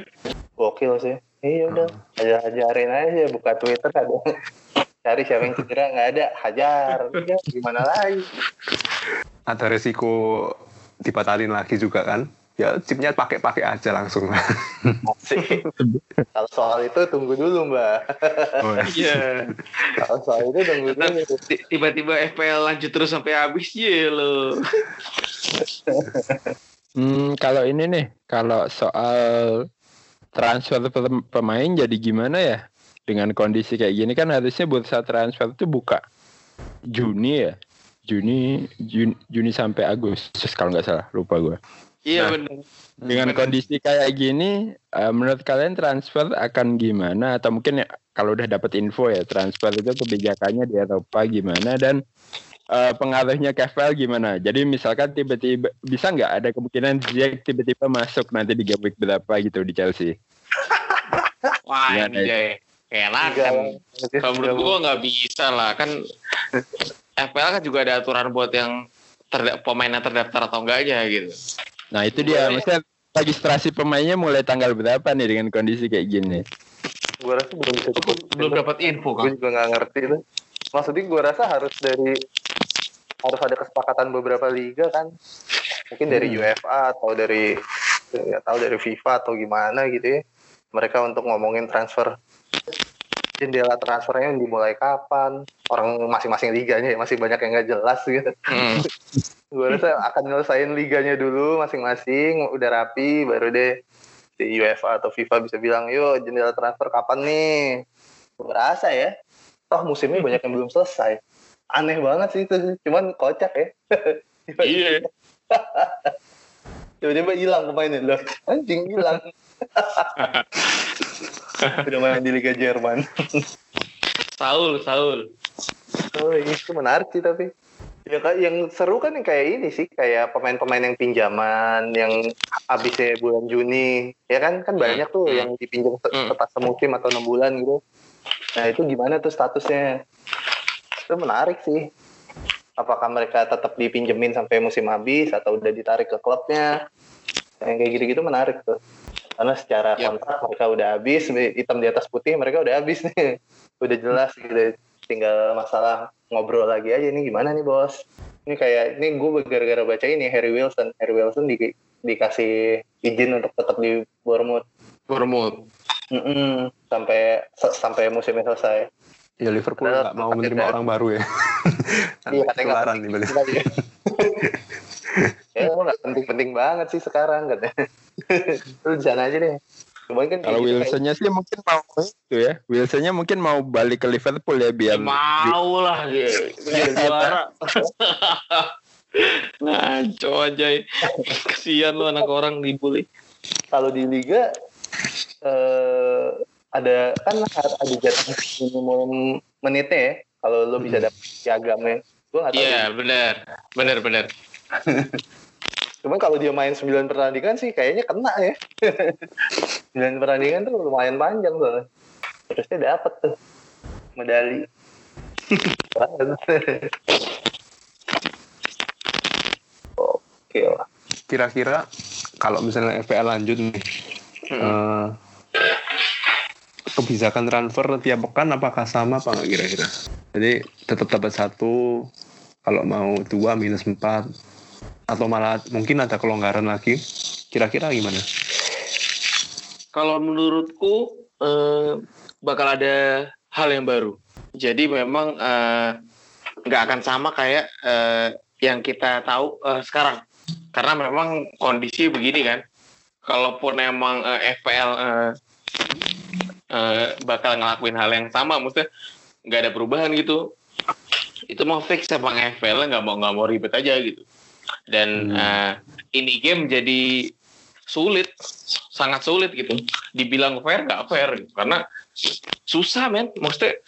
Gokil sih. Iya udah, aja hajarin aja buka Twitter ada. Cari siapa yang cedera nggak ada, hajar. Udah, gimana lagi? Ada resiko dibatalin lagi juga kan? Ya chipnya pakai-pakai aja langsung. Kalau soal itu tunggu dulu mbak. Oh, ya. Iya. Kalau soal itu tunggu Nah, dulu. ti- Tiba-tiba FPL lanjut terus sampai habis ya lo. Hmm, kalau ini nih, kalau soal transfer pem- pemain jadi gimana ya? Dengan kondisi kayak gini kan harusnya bursa transfer itu buka Juni ya. Juni Juni, Juni sampai Agustus kalau nggak salah, lupa gue. Iya Nah. benar. Dengan Benar. kondisi kayak gini, eh, menurut kalian transfer akan gimana? Atau mungkin ya, kalau udah dapat info ya transfer itu kebijakannya di Eropa gimana dan eh, pengaruhnya ke FPL gimana? Jadi misalkan tiba-tiba bisa nggak ada kemungkinan Ziyech tiba-tiba masuk nanti di game week berapa gitu di Chelsea? Wah Gimana anjay. Enak Tiga- kan. Kalau menurut gua nggak bisa lah kan. FPL kan juga ada aturan buat yang terda- pemain yang terdaftar atau enggaknya gitu. Nah itu dia, maksudnya registrasi pemainnya mulai tanggal berapa nih dengan kondisi kayak gini? Gue rasa belum bisa belum dapat info Gue kan. juga nggak ngerti tuh. Maksudnya gue rasa harus dari harus ada kesepakatan beberapa liga kan. Mungkin dari Hmm. UEFA atau dari nggak tahu dari FIFA atau gimana gitu ya. Mereka untuk ngomongin transfer jendela transfernya dimulai kapan orang masing-masing liganya ya masih banyak yang nggak jelas gitu Hmm. gue rasa akan nyelesain liganya dulu masing-masing udah rapi baru deh di UEFA atau FIFA bisa bilang yuk jendela transfer kapan nih gue rasa ya toh musimnya banyak yang belum selesai aneh banget sih itu cuman kocak ya. Iya. tiba-tiba hilang pemainnya. Loh anjing hilang. Udah main di Liga Jerman. Saul, Saul. Oh itu menarik sih tapi. Ya kak yang seru kan yang kayak ini sih. Kayak pemain-pemain yang pinjaman yang habisnya bulan Juni. Ya kan? Kan banyak tuh Hmm. yang dipinjam Hmm. sepas semusim atau enam bulan gitu. Nah itu gimana tuh statusnya itu menarik sih. Apakah mereka tetap dipinjemin sampai musim habis atau udah ditarik ke klubnya? Yang kayak gitu-gitu menarik tuh. Karena secara Yap. kontrak mereka udah habis hitam di atas putih mereka udah habis nih. Udah jelas gitu tinggal masalah ngobrol lagi aja. Ini gimana nih bos? Ini kayak ini gue gara-gara baca ini Harry Wilson. Harry Wilson di, dikasih izin untuk tetap di Bournemouth. Bournemouth. Mm-mm. sampai se- sampai musimnya selesai Ya Liverpool nggak mau menerima dari- orang baru ya. Iya, katanya nggak Ketularan nih beli. Ya. ya emang nggak penting-penting banget sih sekarang katanya lu sana aja deh Cuman kan Kalau kayak gitu, Wilsonnya sih mungkin mau itu ya. Wilsonnya mungkin mau balik ke Liverpool ya biar Mau lah ya. Biar juara. Ngaco aja. Kesian lu anak orang dibully. kalau di liga eh ada kan ada jatah minimum menitnya ya kalau lo bisa dapet piagamnya gue nggak tahu Iya, benar. Benar, benar. Cuman kalau dia main 9 pertandingan sih kayaknya kena ya. 9 pertandingan tuh lumayan panjang soalnya. Terusnya dapat tuh medali. Oke lah. Kira-kira kalau misalnya FPL lanjut nih, eh, kebijakan transfer tiap pekan apakah sama apa nggak kira-kira? Jadi tetap dapat satu, kalau mau dua minus empat, atau malah mungkin ada kelonggaran lagi. Kira-kira gimana? Kalau menurutku eh, bakal ada hal yang baru. Jadi memang eh, nggak akan sama kayak eh, yang kita tahu eh, sekarang. Karena memang kondisi begini kan. Kalaupun emang eh, FPL eh, eh, bakal ngelakuin hal yang sama, maksudnya nggak ada perubahan gitu. Itu mau fix emang FPL nggak mau nggak mau ribet aja gitu. Dan Hmm. eh, ini game jadi sulit, sangat sulit gitu. Dibilang fair nggak fair gitu. karena susah men. Maksudnya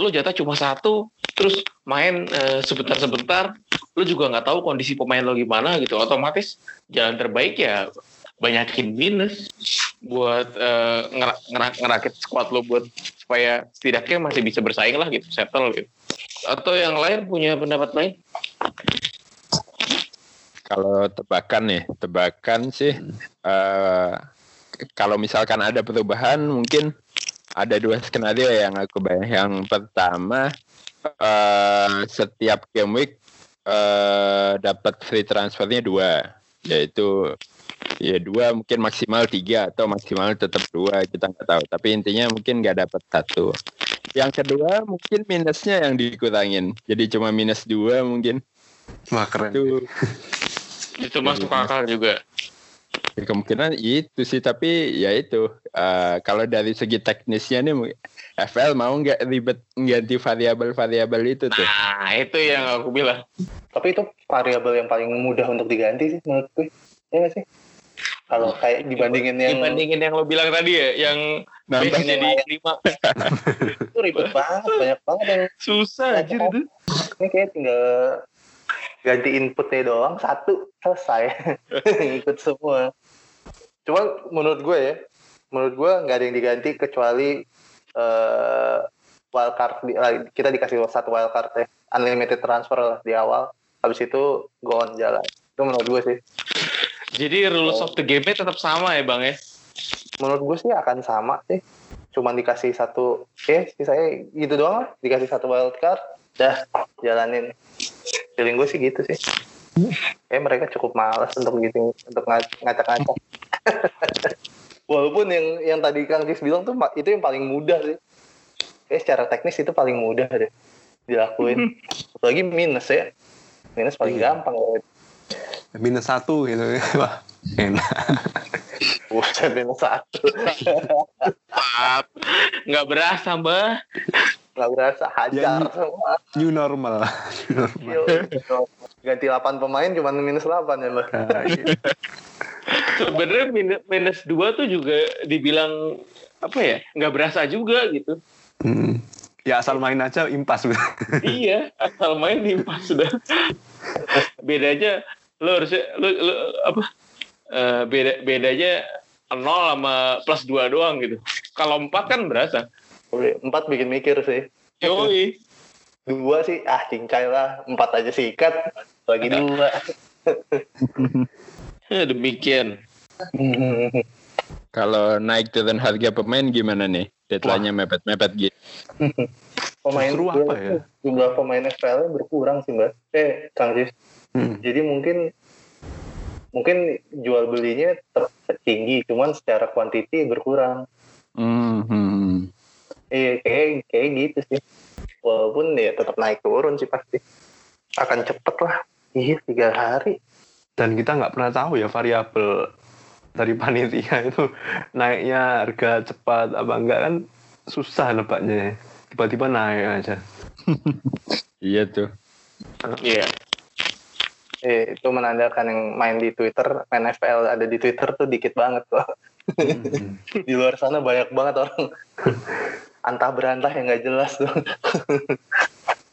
lu jatah cuma satu, terus main eh, sebentar-sebentar, lu juga nggak tahu kondisi pemain lo gimana gitu. Otomatis jalan terbaik ya banyakin minus buat eh, ngera- ngera- ngerakit squad lo buat supaya setidaknya masih bisa bersaing lah gitu, settle gitu. atau yang lain punya pendapat lain? Kalau tebakan nih, tebakan sih eh, kalau misalkan ada perubahan mungkin ada dua skenario yang aku bayang. Yang pertama eh, setiap game week eh, dapat free transfernya dua, yaitu ya dua mungkin maksimal tiga atau maksimal tetap dua kita nggak tahu. Tapi intinya mungkin nggak dapat satu. Yang kedua mungkin minusnya yang dikurangin, jadi cuma minus dua mungkin Wah keren. itu Itu masuk akal juga. Ya, kemungkinan itu sih tapi ya itu eh, kalau dari segi teknisnya nih FL mau nggak ribet ganti variabel-variabel itu tuh Nah, itu yang aku bilang. Tapi itu variabel yang paling mudah untuk diganti sih menurut gue. Ya nggak sih? Kalau kayak dibandingin yang Dibandingin yang lo bilang tadi ya, yang Nambah jadi lima. itu ribet banget, banyak banget yang Susah anjir itu. ini kayak tinggal ganti inputnya doang satu selesai ikut semua. Cuma menurut gue ya, menurut gue nggak ada yang diganti kecuali eh wildcard di, lah, kita dikasih satu wildcard ya, unlimited transfer lah di awal. Habis itu go on jalan. Itu menurut gue sih. Jadi rules of the game-nya tetap sama ya bang ya? menurut gue sih akan sama sih. Cuman dikasih satu eh saya gitu doang lah. Dikasih satu wildcard dah jalanin. Feeling gue sih gitu sih. Eh mereka cukup malas untuk gitu untuk nga- ngacak-ngacak. Walaupun yang yang tadi Kang Cis bilang tuh itu yang paling mudah sih. Eh secara teknis itu paling mudah deh dilakuin. Apalagi minus ya. Minus paling Iya. gampang. ya. Minus satu gitu. Wah enak. Buset minus satu. Nggak berasa mbak. nggak berasa hajar Ya, semua New normal. New normal. Ganti 8 pemain cuma minus 8 ya mbak Nah, iya. Sebenarnya minus, minus dua tuh juga dibilang apa ya? Nggak berasa juga gitu. Hmm. Ya asal main aja impas. iya, asal main impas sudah. bedanya lo harusnya lo, lo apa? eh, beda bedanya nol sama plus dua doang gitu. Kalau empat kan berasa. Empat bikin mikir sih Yoi. dua sih ah cincai lah empat aja sikat lagi dua Ya, demikian. kalau naik turun harga pemain gimana nih deadline-nya mepet-mepet gitu pemain Justru apa ya? jumlah pemain FPL berkurang sih mbak eh Kang Cis Hmm. jadi mungkin mungkin jual belinya tetap tinggi cuman secara kuantiti berkurang Hmm, hmm. iya kayak kayak gitu sih walaupun ya tetap naik turun sih pasti akan cepet lah iya tiga hari Dan kita nggak pernah tahu ya variabel dari panitia itu naiknya harga cepat apa enggak kan susah nebaknya. Tiba-tiba naik aja. iya tuh Iya. Eh, itu menandakan yang main di Twitter main FPL ada di Twitter tuh dikit banget kok Hmm. di luar sana banyak banget orang antah berantah yang nggak jelas tuh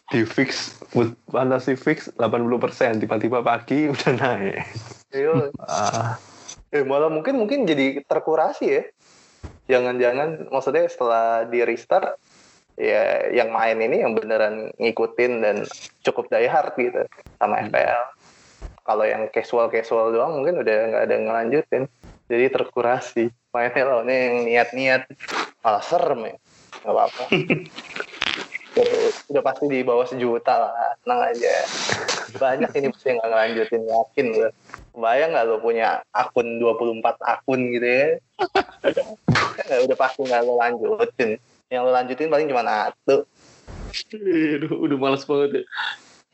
Di fix fantasy fix 80% tiba-tiba pagi udah naik. Iya. Ah, eh, malah mungkin mungkin jadi terkurasi ya jangan-jangan maksudnya setelah di restart ya yang main ini yang beneran ngikutin dan cukup die hard gitu sama FPL kalau yang casual casual doang mungkin udah nggak ada yang ngelanjutin. Jadi terkurasi mainnya lawannya yang niat-niat malah serem ya. Nggak apa-apa. Udah, pasti di bawah sejuta lah. Tenang aja. Banyak ini pasti yang nggak ngelanjutin yakin gue bayang nggak lo punya akun 24 akun gitu ya? Udah pasti nggak lo lanjutin. Yang lo lanjutin paling cuma satu. Aduh, udah males banget ya.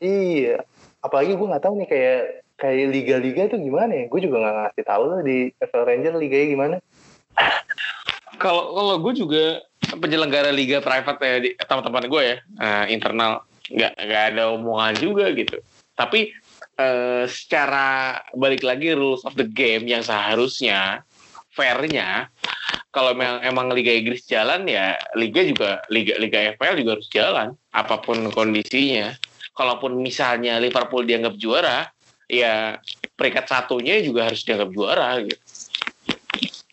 iya apalagi gue nggak tahu nih kayak kayak liga-liga tuh gimana ya gue juga nggak ngasih tahu lo di FL Ranger liganya gimana Kalau kalau gue juga penyelenggara liga private ya di teman-teman gue ya eh, internal nggak nggak ada omongan juga gitu. Tapi eh, secara balik lagi rules of the game yang seharusnya fairnya kalau memang emang liga Inggris jalan ya liga juga liga liga FPL juga harus jalan apa pun kondisinya. Kalaupun misalnya Liverpool dianggap juara, ya peringkat satunya juga harus dianggap juara gitu.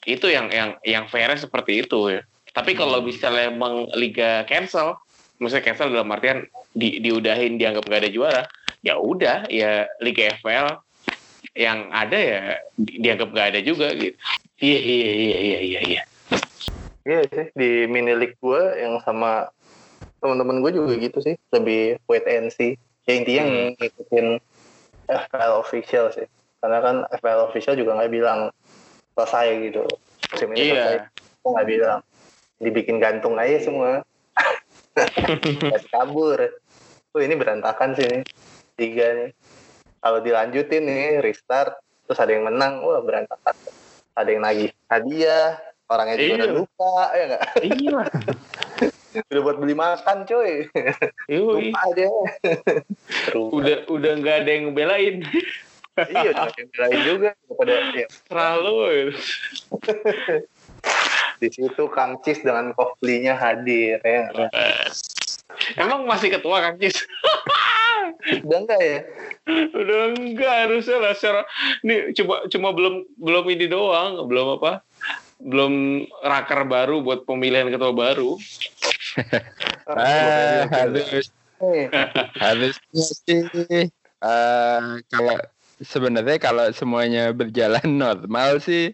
Itu yang yang yang fairnya seperti itu ya. Tapi kalau misalnya emang liga cancel, maksudnya cancel dalam artian di, diudahin dianggap nggak ada juara ya udah ya Liga FPL yang ada ya di- dianggap nggak ada juga gitu. Iya iya iya iya iya iya. Iya sih di mini league gue yang sama teman-teman gue juga gitu sih lebih wait and see. Ya intinya Hmm. ngikutin FPL official sih. Karena kan FPL official juga nggak bilang selesai gitu. Musim ini selesai. iya Kok nggak bilang. Dibikin gantung aja semua. Kabur. Tuh ini berantakan sih nih. Tiga nih. Kalau dilanjutin nih restart terus ada yang menang, wah berantakan. Ada yang nagih hadiah, orangnya juga Iya. udah lupa ya nggak? iya udah buat beli makan coy Yoi. lupa aja udah udah nggak ada yang ngebelain. Iya udah makin lain juga. Pada ya, terlalu di situ Kang Cis dengan Koflinya hadir ya. Emang masih ketua kang Cis? Udah enggak ya? Udah enggak harusnya lah. Secara ini cuma cuma belum belum ini doang. Belum apa? Belum raker baru buat pemilihan ketua baru Ah, harus harusnya sih. Eh, kalau sebenarnya kalau semuanya berjalan normal sih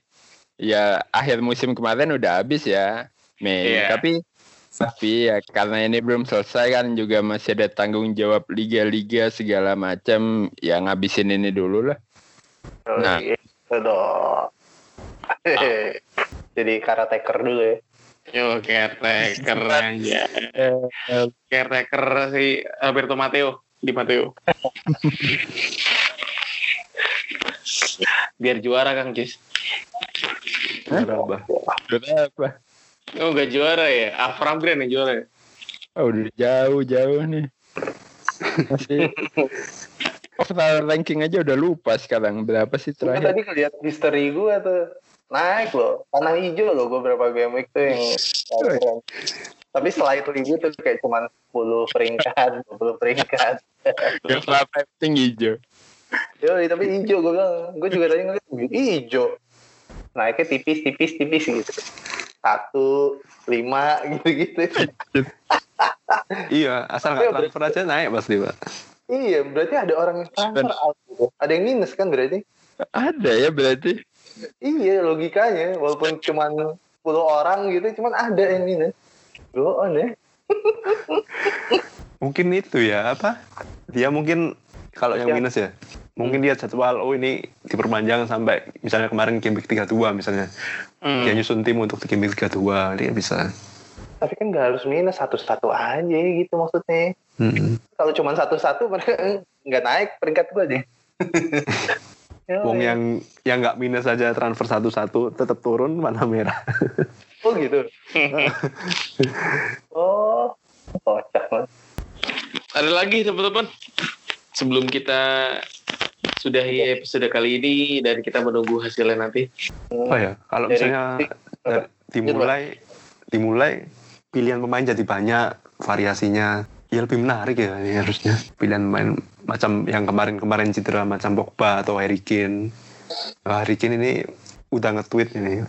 ya akhir musim kemarin udah habis ya Mei. Iya. tapi tapi ya karena ini belum selesai kan juga masih ada tanggung jawab liga-liga segala macam ya ngabisin ini dulu lah. Oh, Nah. gitu dong jadi karateker dulu ya yo caretaker aja caretaker si Alberto Matteo di Matteo. Biar juara kang Cis Berapa? berapa? Oh nggak juara ya? Avram Grant yang juara ya? Oh, udah jauh-jauh nih. Masih- overall ranking aja udah lupa sekarang. Berapa sih terakhir? tadi ngeliat history gue tuh naik loh tanah hijau loh gue berapa game week tuh yang tapi slightly gitu kayak cuman 10 peringkat 20 peringkat yang penting hijau Yo, tapi hijau gue bilang. Gue juga tadi ngeliat hijau. Naiknya tipis, tipis, tipis gitu. Satu, lima, gitu-gitu. Iya, asal nggak transfer aja naik pasti pak. iya, berarti ada orang yang transfer out gitu. Ada yang minus kan berarti? Ada ya berarti Iya, logikanya. Walaupun cuma 10 orang gitu, cuman ada yang minus. Go on ya. Mungkin itu ya apa? Dia mungkin kalau yang Ya. minus ya, mungkin dia jadwal oh ini diperpanjang sampai misalnya kemarin game week 32 misalnya. Hmm. Dia nyusun tim untuk game week 32, dia bisa. Tapi kan nggak harus minus satu-satu aja gitu maksudnya. Hmm. Kalau cuma satu-satu mereka nggak naik peringkat gue deh. Ya, Wong ya. yang yang nggak minus aja transfer satu-satu tetap turun mana merah. Oh gitu. oh, kocak banget. Ada lagi teman-teman sebelum kita sudahi episode kali ini dan kita menunggu hasilnya nanti. Oh ya, kalau Dari- misalnya dari- dimulai dimulai pilihan pemain jadi banyak variasinya. Ya lebih menarik ya ini harusnya. Pilihan pemain macam yang kemarin-kemarin cedera macam Pogba atau Harry Kane. Wah, Harry Kane ini udah nge-tweet ini.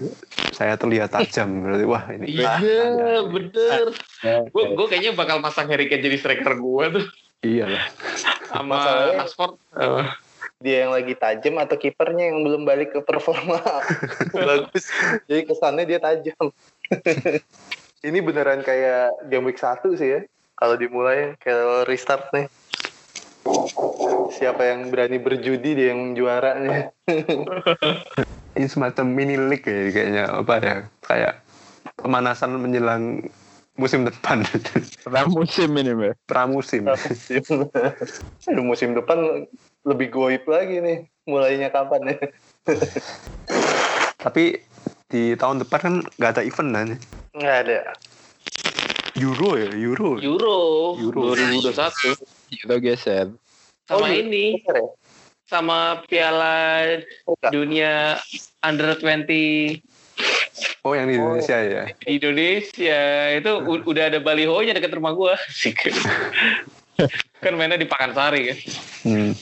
Saya terlihat tajam berarti wah ini. Iya, ah, bener. Gue gue kayaknya bakal masang Harry Kane jadi striker gue tuh Iya lah. sama Rashford. Dia yang lagi tajam atau kipernya yang belum balik ke performa bagus. Jadi kesannya dia tajam. Ini beneran kayak game week 1 sih ya. Kalau dimulai kayak restart nih. Siapa yang berani berjudi dia yang juaranya. Ini semacam mini league ya kayaknya apa ya? Kayak pemanasan menjelang musim depan. pramusim ini mbak Pramusim. Aduh, musim depan lebih goib lagi nih. Mulainya kapan ya? Tapi di tahun depan kan nggak ada event kan? Nggak ada. Euro ya, Euro. Euro, Euro. 2021 itu geser. Sama Oh, ini. Bener ya? sama Piala Enggak. Dunia Under 20 Oh yang di Indonesia ya. di Indonesia. Itu u- udah ada balihonya dekat rumah gua. Kan mainnya di Pakansari kan? Hmm.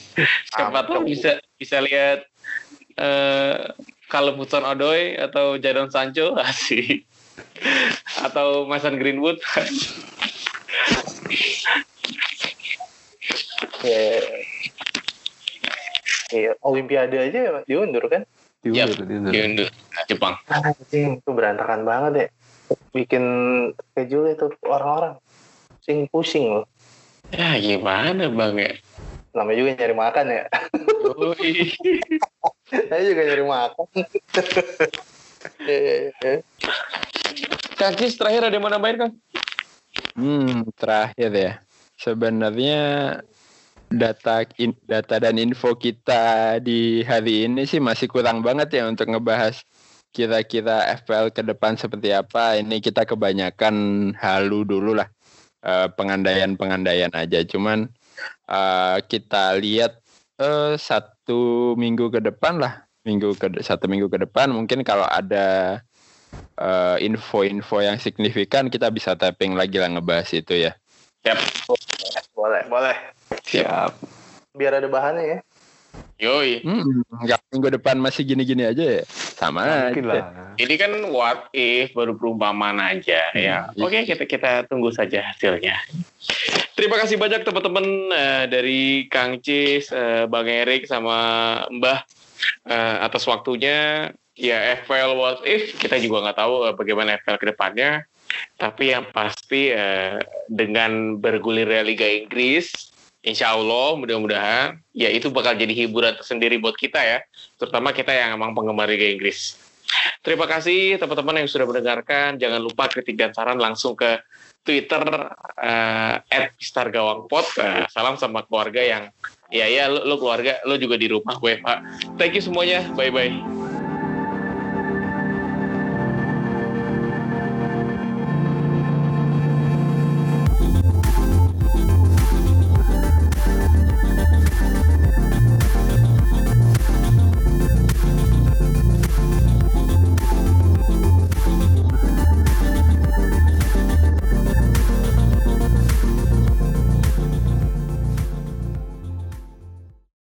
siapa tahu bisa bisa lihat eh kalau Hudson Odoi atau Jadon Sancho. Asik atau Mason Greenwood Ya. Iya, Olimpiade aja diundur kan? Diundur, diundur. Diundur. Jepang. Anjing, itu berantakan banget ya. Bikin schedule itu orang-orang. Pusing pusing loh. Ya gimana bang ya? Namanya juga nyari makan ya. Saya juga nyari makan. Cis terakhir ada yang mau nambahin Kang? Hmm, terakhir ya. Sebenarnya data in- data dan info kita di hari ini sih masih kurang banget ya untuk ngebahas kira-kira FPL ke depan seperti apa. Ini kita kebanyakan halu dulu lah. Eh, pengandaian-pengandaian aja. Cuman eh, kita lihat eh, satu minggu ke depan lah. Minggu ke satu minggu ke depan mungkin kalau ada eh, info-info yang signifikan kita bisa tapping lagi lah ngebahas itu ya. boleh, boleh. Siap. Biar ada bahannya ya. Yoi. Hmm, nggak minggu depan masih gini-gini aja ya? Sama Mungkin aja. lah. Ini kan what if baru perumpamaan aja ya. Hmm. Oke kita kita tunggu saja hasilnya. Terima kasih banyak teman-teman eh, dari Kang Cis, eh, Bang Erik sama Mbah eh, atas waktunya. Ya FPL what if kita juga nggak tahu eh, bagaimana FPL ke depannya. Tapi yang pasti eh, dengan bergulirnya Liga Inggris, Insya Allah mudah-mudahan ya itu bakal jadi hiburan tersendiri buat kita ya, terutama kita yang emang penggemar Liga Inggris. Terima kasih teman-teman yang sudah mendengarkan. Jangan lupa kritik dan saran langsung ke Twitter eh, @pistargawangpot. Eh, salam sama keluarga yang ya ya lu, lu keluarga, lu juga di rumah WFH. Thank you semuanya. Bye bye.